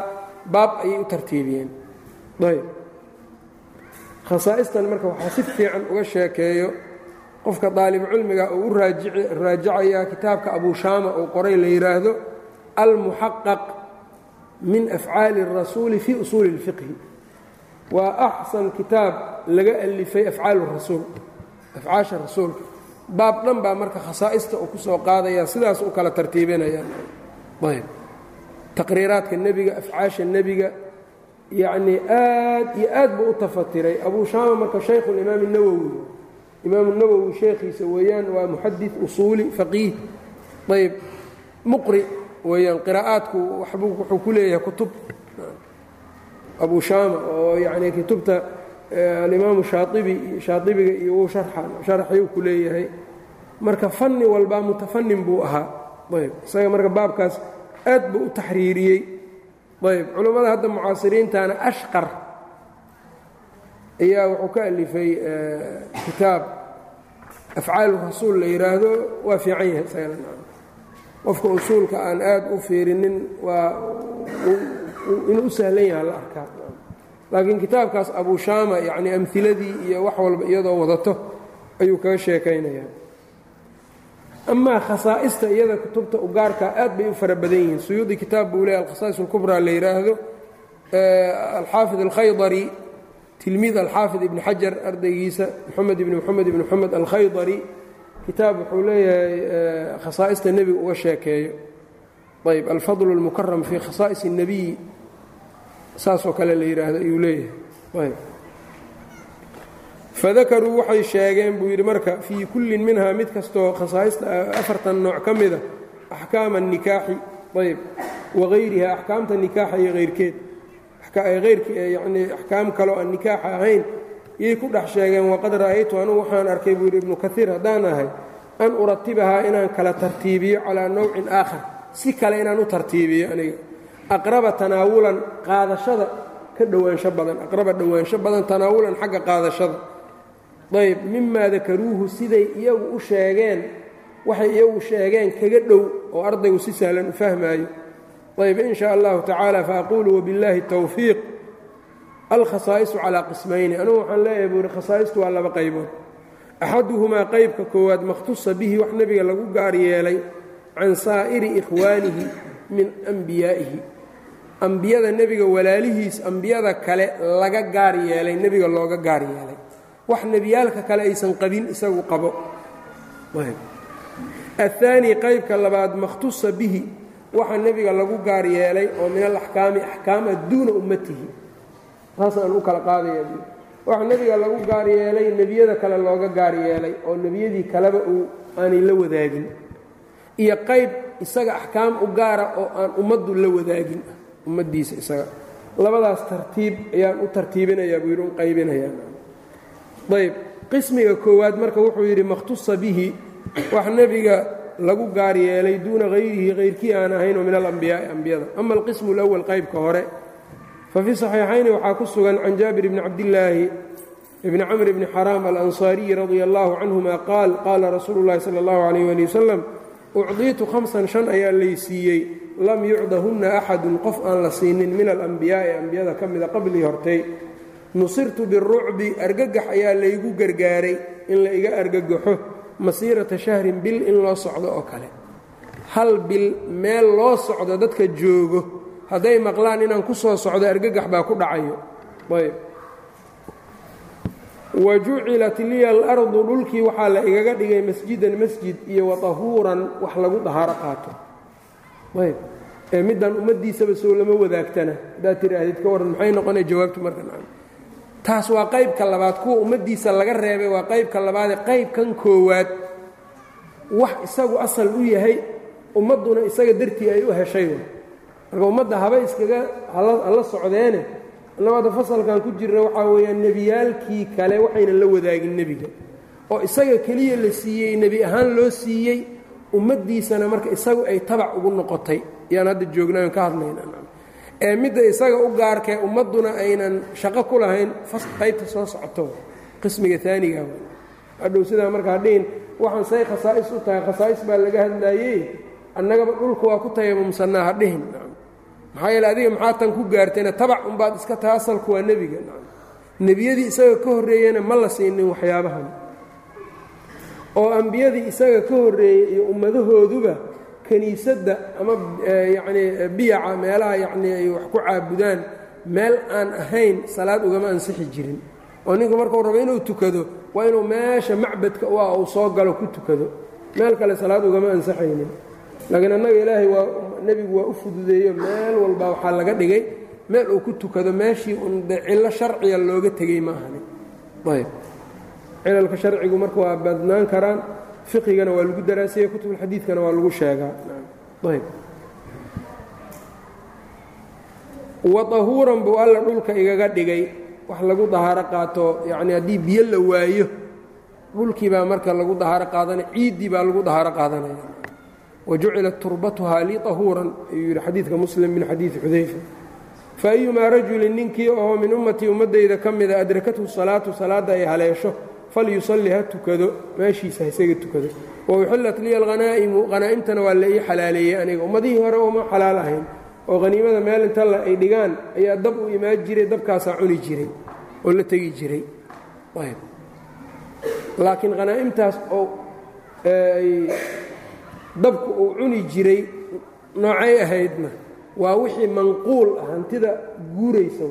baab ayay u tartiibiyeen ayb khasaa'istan marka waxaa si fiican uga sheekeeyo qofka daalibucilmiga uu u raajacayaa kitaabka abushaama uu qoray la yidhaahdo almuxaqaq min afcaali الrasuuli fii usuuli اlfiqhi waa axsan kitaab laga alifay afcaal rasuul afcaasha rasuulka. Baab dhan baa marka khasaa'ista uu ku soo qaadaya sidaas u kala tartiibinayaan ayb. Taqriiraadka nebiga afcaasha nebiga yacnii aad iyo aad buu u tafatiray. Abuu shaama marka shaykhu limaam الnawowi imaamu nawowi sheekhiisa weeyaan waa muxadid usuuli faqiih. Ayb. Muqri weeyaan qiraa'aadku wuxuu ku leeyahay kutub abu shaama oo yacnii kutubta alimaamu shaaibi shaaibiga iyo uu sharaxyuu ku leeyahay. Marka fanni walbaa mutafanin buu ahaa. Ayb isaga marka baabkaas aad buu u taxriiriyey ayb culummada hadda mucaasiriintana ashqar. Ayaa wuxuu ka alifay kitaab afcaal rasuul la yidhaahdo waa fiican yahay qofka usuulka aan aad u fiirinin waa inuu u sahlan yaha la arkaa. Laakiin kitaabkaas abu shaama yacni amhiladii iyo wax walba iyadoo wadato ayuu kaga sheekaynayaa. Amaa khasaa'ista iyada kutubta u aad bay u fara badan yihiin. Suyuudi kitaab buu leeya alkhasaa'is alkubraa la yidhaahdo alxaafid alkhaydari tilmiid alxaafid ibni xajar ardaygiisa moxamed ibni moxamed ibni moxamed alkhaydari kitaab wuxuu leeyahay khasaa'ista nebiga uga sheekeeyo ayb alfadl اlmukaram fii khasaa'is الnebiyi saasoo kale la yidhaahdo ayuu leeyahay ayb fadakaruu waxay sheegeen buu yidhi marka fii kullin minhaa mid kastoo khasaa'ista afartan nooc ka mida axkaama الnikaaxi ayb wagayriha axkaamta nikaaxa iyo hayrkeed yani axkaam kaloo aan nikaaxa ahayn yay ku dhex sheegeen waqad ra'aytu anugu waxaan arkay buu yidhi ibnu kaiir haddaan ahay an uratibahaa inaan kala tartiibiyo calaa nawcin aakhar si kale inaan u tartiibiyo aniga. Aqraba tanaawulan qaadashada ka dhowaansho badan. Aqraba dhowaansho badan tanaawulan xagga qaadashada. Ayb mimaa dakaruuhu siday iyagu u sheegeen waxay iyagu sheegeen kaga dhow oo ardaygu si sahlan u fahmaayo. Ayb in sha allahu tacaala faaquulu wabillaahi towfiiq alkhasaa'isu calaa qismayni. Anugu waxaan leeyahay buu ihi khasaa'istu waa laba qaybood. Axaduhumaa qaybka koowaad makhtusa bihi wax nebiga lagu gaar yeelay can saa'iri ikhwaanihi min ambiyaa'ihi ambiyada nebiga walaalihiis ambiyada kale laga gaar yeelay nebiga looga gaar yeelay. Wax nebiyaalka kale aysan qabin isagu qabo. Aلثaani qaybka labaad makhtusa bihi. Waxa nebiga lagu gaar yeelay oo min alaxkaami axkaama duuna ummatihi. Taasaan u kala qaadaya waxa nebiga lagu gaar yeelay nebiyada kale looga gaar yeelay oo nebiyadii kaleba uu aanay la wadaagin iyo qayb isaga axkaam u gaara oo aan ummaddu la wadaagin ummadiisa isaga. Labadaas tartiib ayaan u tartiibinayaa buu yidhi u qaybinayaayb qismiga koowaad marka wuxuu yidhi makhtusa bihi wax nebiga lagu gaar yeelay duuna hayrihi hayrkii aan ahayn ahaynoo min alambiyaa'i ambiyada. Ama alqismu alawal qaybka hore. Fa fii saxiixayni waxaa ku sugan can jaabir ibni cabdillaahi ibni camr bni xaraam alansaariyi radia allaahu canhuma qaal qaala rasuulu llahi sala allahu calayh ali wasalam ucdiitu hamsan shan ayaa lay siiyey lam yucdahunna axadun qof aan la siinin min alambiyaa'i ambiyada ka mida qablii hortay nusirtu birucbi argagax ayaa laygu gargaaray in la iga argagaxo masiirata shahrin bil in loo socdo oo kale hal bil meel loo socdo dadka joogo hadday maqlaan inaan ku soo socdo argagax baa ku dhacayo ayb wa jucilat liya alardu dhulkii waxaa la igaga dhigay masjidan masjid iyo watahuuran wax lagu dahaaro qaato. Ayb. Ee middan ummaddiisaba soo lama wadaagtana. Haddaad tidhaahdid ka warran maxay noqonay jawaabtu marka taas waa qaybka labaad. Kuwa ummaddiisa laga reebay waa qaybka labaadee qaybkan koowaad. Wax isagu asal u yahay ummadduna isaga dartii ay u heshay. Marka ummadda haba iskaga hala socdeene annabada fasalkan ku jirna waxaa weeyaan nebiyaalkii kale waxaynan la wadaagin nebiga. oo isaga keliya la siiyey nebi ahaan loo siiyey ummaddiisana marka isagu ay tabac ugu noqotay. Yaan hadda joognayn ka hadlayna. Ee midda isaga u gaarkee ummadduna aynan shaqo ku lahayn qaybta soo socoto qismiga aaniga hadhow sidaa marka hadhihin waxaan say khasaa'is u tahay khasaa'is baa laga hadlaayey annagaba dhulka waa ku tayamumsannaa hadhihin maxaa yeele adiga maxaa tan ku gaartayna tabac unbaad iska taha asalku waa nebiga. Nebiyadii isaga ka horreeyena ma la siinin waxyaabahan. Oo ambiyadii isaga ka horreeyey iyo ummadahooduba kiniisadda ama yacnii biyaca meelaha yacnii ay wax ku caabudaan meel aan ahayn salaad ugama ansixi jirin. Oo ninku markuu rabo inuu tukado waa inuu meesha macbadka u ah uu soo galo ku tukado. Meel kale salaad ugama ansaxaynin laakiin annaga ilaahay waa nebigu waa u fududeeyo meel walba waxaa laga dhigay meel uu ku tukado meeshii un de cillo sharciga looga tegey ma ahani ayb. Cilalka sharcigu marka waa badnaan karaan fiqigana waa lagu daraasiyey kutubulxadiidkana waa lagu sheegaa. Ayb. Wa tahuuran buu alla dhulka igaga dhigay. Wax lagu dahaaro qaato yacni haddii biyo la waayo dhulkii baa marka lagu dahaaro qaadanaya ciiddii baa lagu dahaaro qaadanaya wajucilat turbatuhaa lii tahuuran ayuu yidhi xadiidka muslim min xadiidi xudayfa fa ayumaa rajulin ninkii oo min ummatii ummaddayda ka mida adrakathu salaatu salaadda ay haleesho falyusalli ha tukado meeshiisa ha isaga tukado wa uxillat liya alhanaa'imu hanaa'imtana waa la ii xalaaleeyey aniga ummadihii hore uma xalaal ahayn oo haniimada meel inta la ay dhigaan ayaa dab u imaan jiray dabkaasaa cuni jiray oo la tegi jiray laakiin khanaa'imtaas oo ay dabku uu cuni jiray noocay ahaydna waa wixii manquul ah hantida guuraysa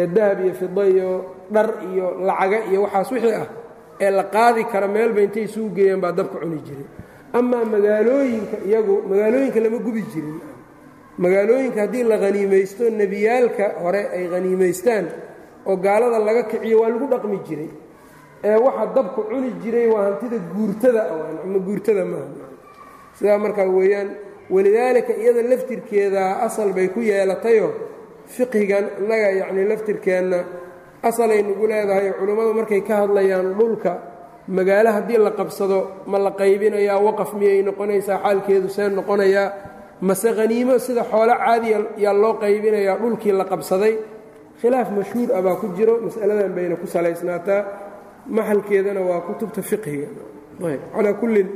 ee dahab iyo fida iyo dhar iyo lacaga iyo waxaas wixii ah ee la qaadi kara meelba intay isugu geeyaan baa dabka cuni jiray. Amaa magaalooyinka iyagu magaalooyinka lama gubi jirin. Magaalooyinka haddii la haniimaysto nebiyaalka hore ay haniimaystaan oo gaalada laga kiciyo waa lagu dhaqmi jiray. Ee waxa dabku cuni jiray waa hantida guurtada ama guurtada maaha sidaa markaa weeyaan walidaalika iyada laftirkeeda asal bay ku yeelatayoo fiqhigan innaga yacnii laftirkeenna asalay nagu leedahay culummadu markay ka hadlayaan dhulka magaalo haddii la qabsado ma la qaybinayaa waqaf miyay noqonaysaa xaalkeedu see noqonayaa mase haniimo sida xoolo caadiya yaa loo qaybinayaa dhulkii la qabsaday khilaaf mashhuur ah baa ku jiro mas'aladan bayna ku salaysnaataa maxalkeedana waa kutubta fiqhiga. Calaa kullin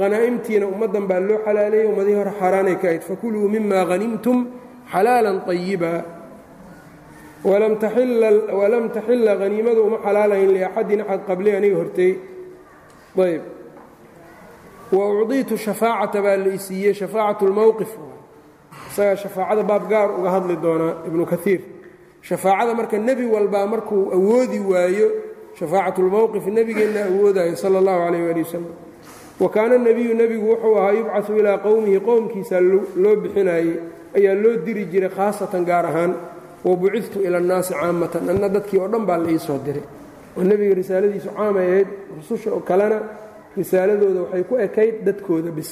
hanaa'imtiina ummaddan baa loo xalaaleeyey ummadihii hore xaaraanay ka ahayd fakuluu mima hanimtum xalaalan طayiba walam taxila haniimadu uma xalaalayn liaxadin axad qabli aniga hortey ayb wa ucdiitu shafaacata baa la isiiyey shafaacat اlmowqif isagaa shafaacada baab gaar uga hadli doonaa ibnu kaiir shafaacada marka nebi walbaa markuu awoodi waayo shafaacat اlmowqif nebigeenna awoodayo sala اllahu calayh ali wasalam wakaana nebiyu nebigu wuxuu ahaa yubcasu ilaa qowmihi qowmkiisa loo bixinaayey ayaa loo diri jiray khaasatan gaar ahaan wa bucidtu ila annaasi caamatan anna dadkii oo dhan baa la iisoo diray. Oo nebiga risaaladiisu caamay ahayd rususha oo kalena risaaladooda waxay ku ekayd dadkooda bis.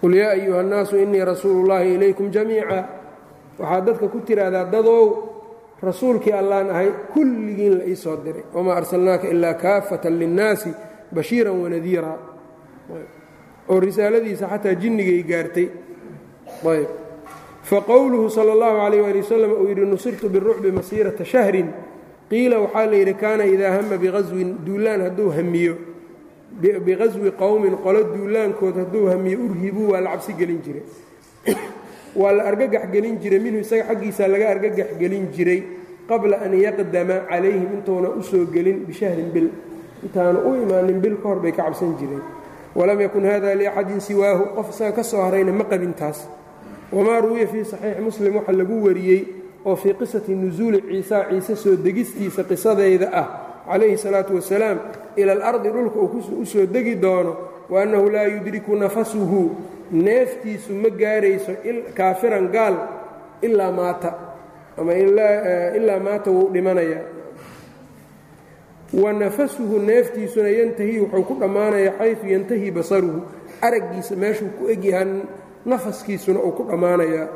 Qul yaa ayuha annaasu innii rasuuluullaahi ilaykum jamiica. Waxaad dadka ku tidhaahdaa dadow rasuulkii allaan ahay kulligiin la iisoo diray. Wamaa arsalnaaka ilaa kaafatan linnaasi bashiiran wanadiira oo risaaladiisa xataa jinnigay gaartay. Ayb. Faqowluhu sala اllahu calayh ali wasalam uu yidhi nusirtu birucbi masiirata shahrin. Qiila waxaa la yidhi kaana idaa hama biqaswin duulaan hadduu hamiyo. Biqaswi qowmin qolo duulaankood hadduu hamiyo urhibuu waa la cabsi gelin jiray. Waa la argagax gelin jiray minhu isaga xaggiisa laga argagax gelin jiray qabla an yaqdama calayhim intuuna u soo gelin bishahrin bil. Intaanu u imaanin bil ka hor bay ka cabsan jireen walam yakun hada liaxadin siwaahu qof isaga ka soo harayna ma qabin taas. Wamaa ruwiya fii saxiixi muslim waxa lagu wariyey oo fii qisati nusuuli ciisa ciise soo degistiisa qisadeyda ah calayhi salaatu wasalaam ila alardi dhulka uu u soo degi doono wa annahu laa yudriku nafasuhu neeftiisu ma gaarayso kaafiran gaal ilaa maata ama ilaa maata wuu dhimanayaa wa nafasuhu neeftiisuna yantahi wuxuu ku dhammaanayaa xaysu yantahi basaruhu. Araggiisa meeshuu ku egyahaa nafaskiisuna uu ku dhammaanayaa.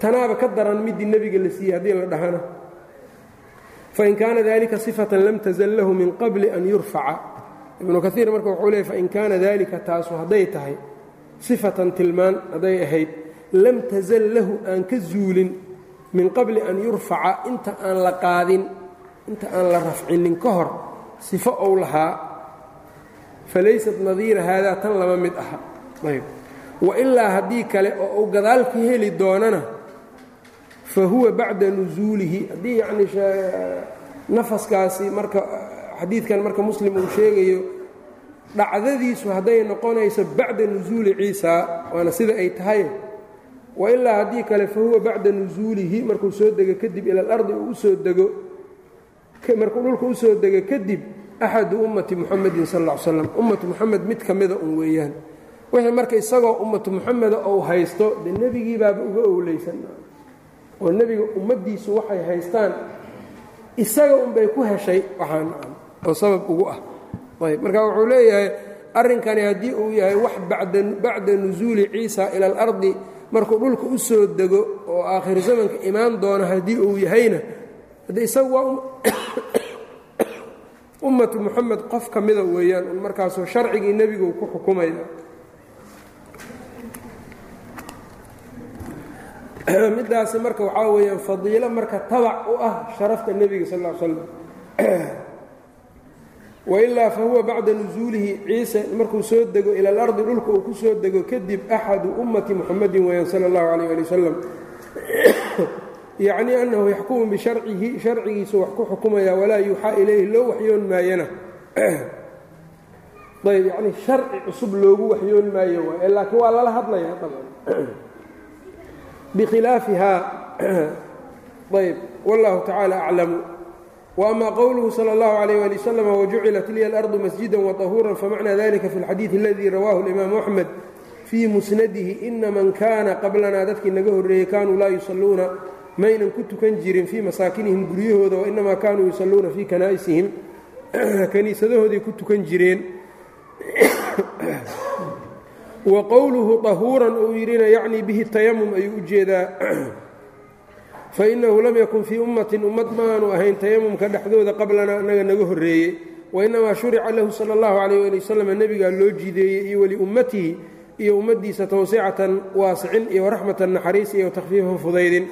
Tanaaba ka daran midii nebiga la siiyey haddii la dhahana. Fain kaana dalika sifatan lam tazal lahu min qabli an yurfaca. Ibnu kaiir marka wuxuu leey fain kaana dalika taasu hadday tahay sifatan tilmaan hadday ahayd lam tasal lahu aan ka zuulin min qabli an yurfaca inta aan la qaadin inta aan la rafcinin ka hor sifo ou lahaa falaysat nadiira haadaa tan lama mid aha. Ayb wailaa haddii kale oo uu gadaal ka heli doonana fa huwa bacda nusuulihi haddii yacni nafaskaasi marka xadiidkan marka muslim uu sheegayo dhacdadiisu hadday noqonayso bacda nusuuli ciisa waana sida ay tahay. Wailaa haddii kale fa huwa bacda nusuulihi markuu soo dego kadib ila alardi uu u soo dego markuu dhulka u soo dego kadib axadu ummati muxamedin sal ly slam ummatu muxamed mid ka mida un weeyaan. Wixii marka isagoo ummatu muxameda ou haysto dee nebigii baaba uga owleysan. Oo nebiga ummaddiisu waxay haystaan isaga unbay ku heshay waxaan oo sabab ugu ah. Ayb marka wuxuu leeyahay arrinkani haddii uu yahay wax bacda nusuuli ciisa ila alardi markuu dhulka u soo dego oo aakhir zamanka imaan doono haddii uu yahayna haddii isagu waa ummatu muxamed qof ka mida weeyaan markaasoo sharcigii nebigu ku xukumaya. Middaasi marka waxaa weeyaan fadiilo marka tabac u ah sharafta nebiga sal ly slam wailaa fa huwa bacda nusuulihi ciise markuu soo dego ila alardi dhulka uu ku soo dego kadib axadu ummati muxamedin weyaan sala allahu calayh ali wasalam yacnii annahu yaxkumu bisharcihi sharcigiisu wax ku xukumaya walaa yuuxaa ilayhi loo waxyoon maayana ayb yacnii sharci cusub loogu waxyoon maayo waay laakiin waa lala hadlaya daban bikhilaafiha ayb wallahu tacaala aclamu وأma qwluhu slى الlaه عlيه alي wsلم وjucilat liya الأrض masجida وطahuuرا famacnى dalika fi اlxadiiث اladii rawaahu الإimaamu أxmed fii musnadihi ina man kana qablana dadkii naga horreeyey kanuu laa yusaluuna maynan ku tukan jirin fii masaakinihim guryahooda wainama kanuu yusaluuna fii kanaa'isihim. Kaniisadahoodii ku tukan jireen. Wa qowluhu طahuuran uu yidhina yacni bihi tayamum ayuu u jeedaa. Fainahu lam yakun fii ummatin ummad maanu ahayn tayamumka dhexdooda qablana annaga naga horreeyey. Wainamaa shurica lahu sala allahu calayh ali wasalam nebigaa loo jideeyey iyo waliummatihi iyo ummaddiisa tawsicatan waasicin iyo waraxmatan naxariis iyo takhfiifan fudaydin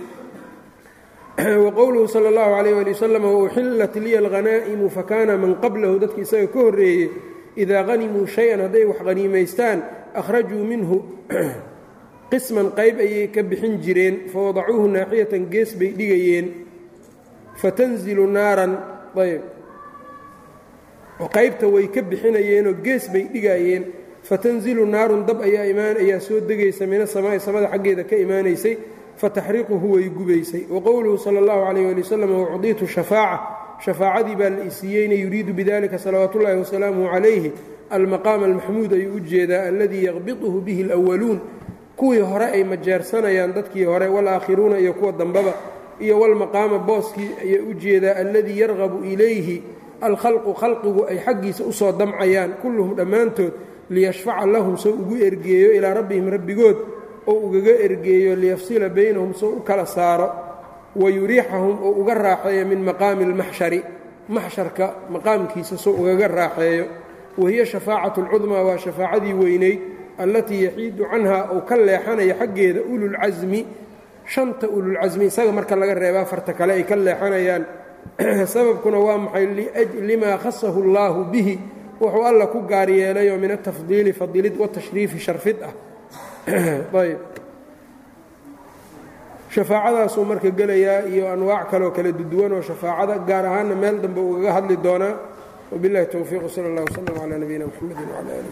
wa qowluhu sala allahu calayh ali wasalam wauxillat liya alhanaa'imu fakana man qablahu dadki isaga ka horreeyey idaa hanimuu shay-an hadday wax haniimaystaan akhrajuu minhu qisman qayb ayay ka bixin jireen fawadacuuhu naaxiyatan gees bay dhigayeen fatanzilu naaran ayb qaybta way ka bixinayeenoo gees bay dhigayeen fatanzilu naarun dab ayaa imaan ayaa soo degaysa min asamaa'i samada xaggeeda ka imaanaysay fataxriquhu way gubaysay wa qowluhu sala allahu calayh ali wasalam waucdiitu shafaaca shafaacadii baa la isiiyeyna yuriidu bidalika salawaatu ullahi wasalaamuhu calayhi almaqaama almaxmuud ayuu u jeedaa alladii yaqbiduhu bihi alwaluun kuwii hore ay majeersanayaan dadkii hore walaakhiruuna iyo kuwa dambaba iyo walmaqaama booskii ayay u jeedaa alladii yarqabu ilayhi alkhalqu khalqigu ay xaggiisa u soo damcayaan kulluhum dhammaantood liyashfaca lahum soo ugu ergeeyo ilaa rabbihim rabbigood oo ugaga ergeeyo liyafsila baynahum soo u kala saaro wayuriixahum oo uga raaxeeyo min maqaami almaxshari maxsharka maqaamkiisa soo ugaga raaxeeyo. Wahiya shafaacatu alcudmaa waa shafaacadii weynayd allatii yaxiidu canhaa uu ka leexanayo xaggeeda ululcasmi shanta ululcasmi isaga marka laga reeba afarta kale ay ka leexanayaan. Sababkuna waa maxay? Limaa khasahu allaahu bihi wuxuu alla ku gaar yeelayoo min atafdiili fadilid watashriifi sharfid ah ayb. Shafaacadaasuu marka gelayaa iyo anwaac kaleoo kala duwan oo shafaacada gaar ahaanna meel dambe ugaga hadli doonaa. Wabilahi towfiiq sal allah wslm calaa nabiyina mxamedi wcala ali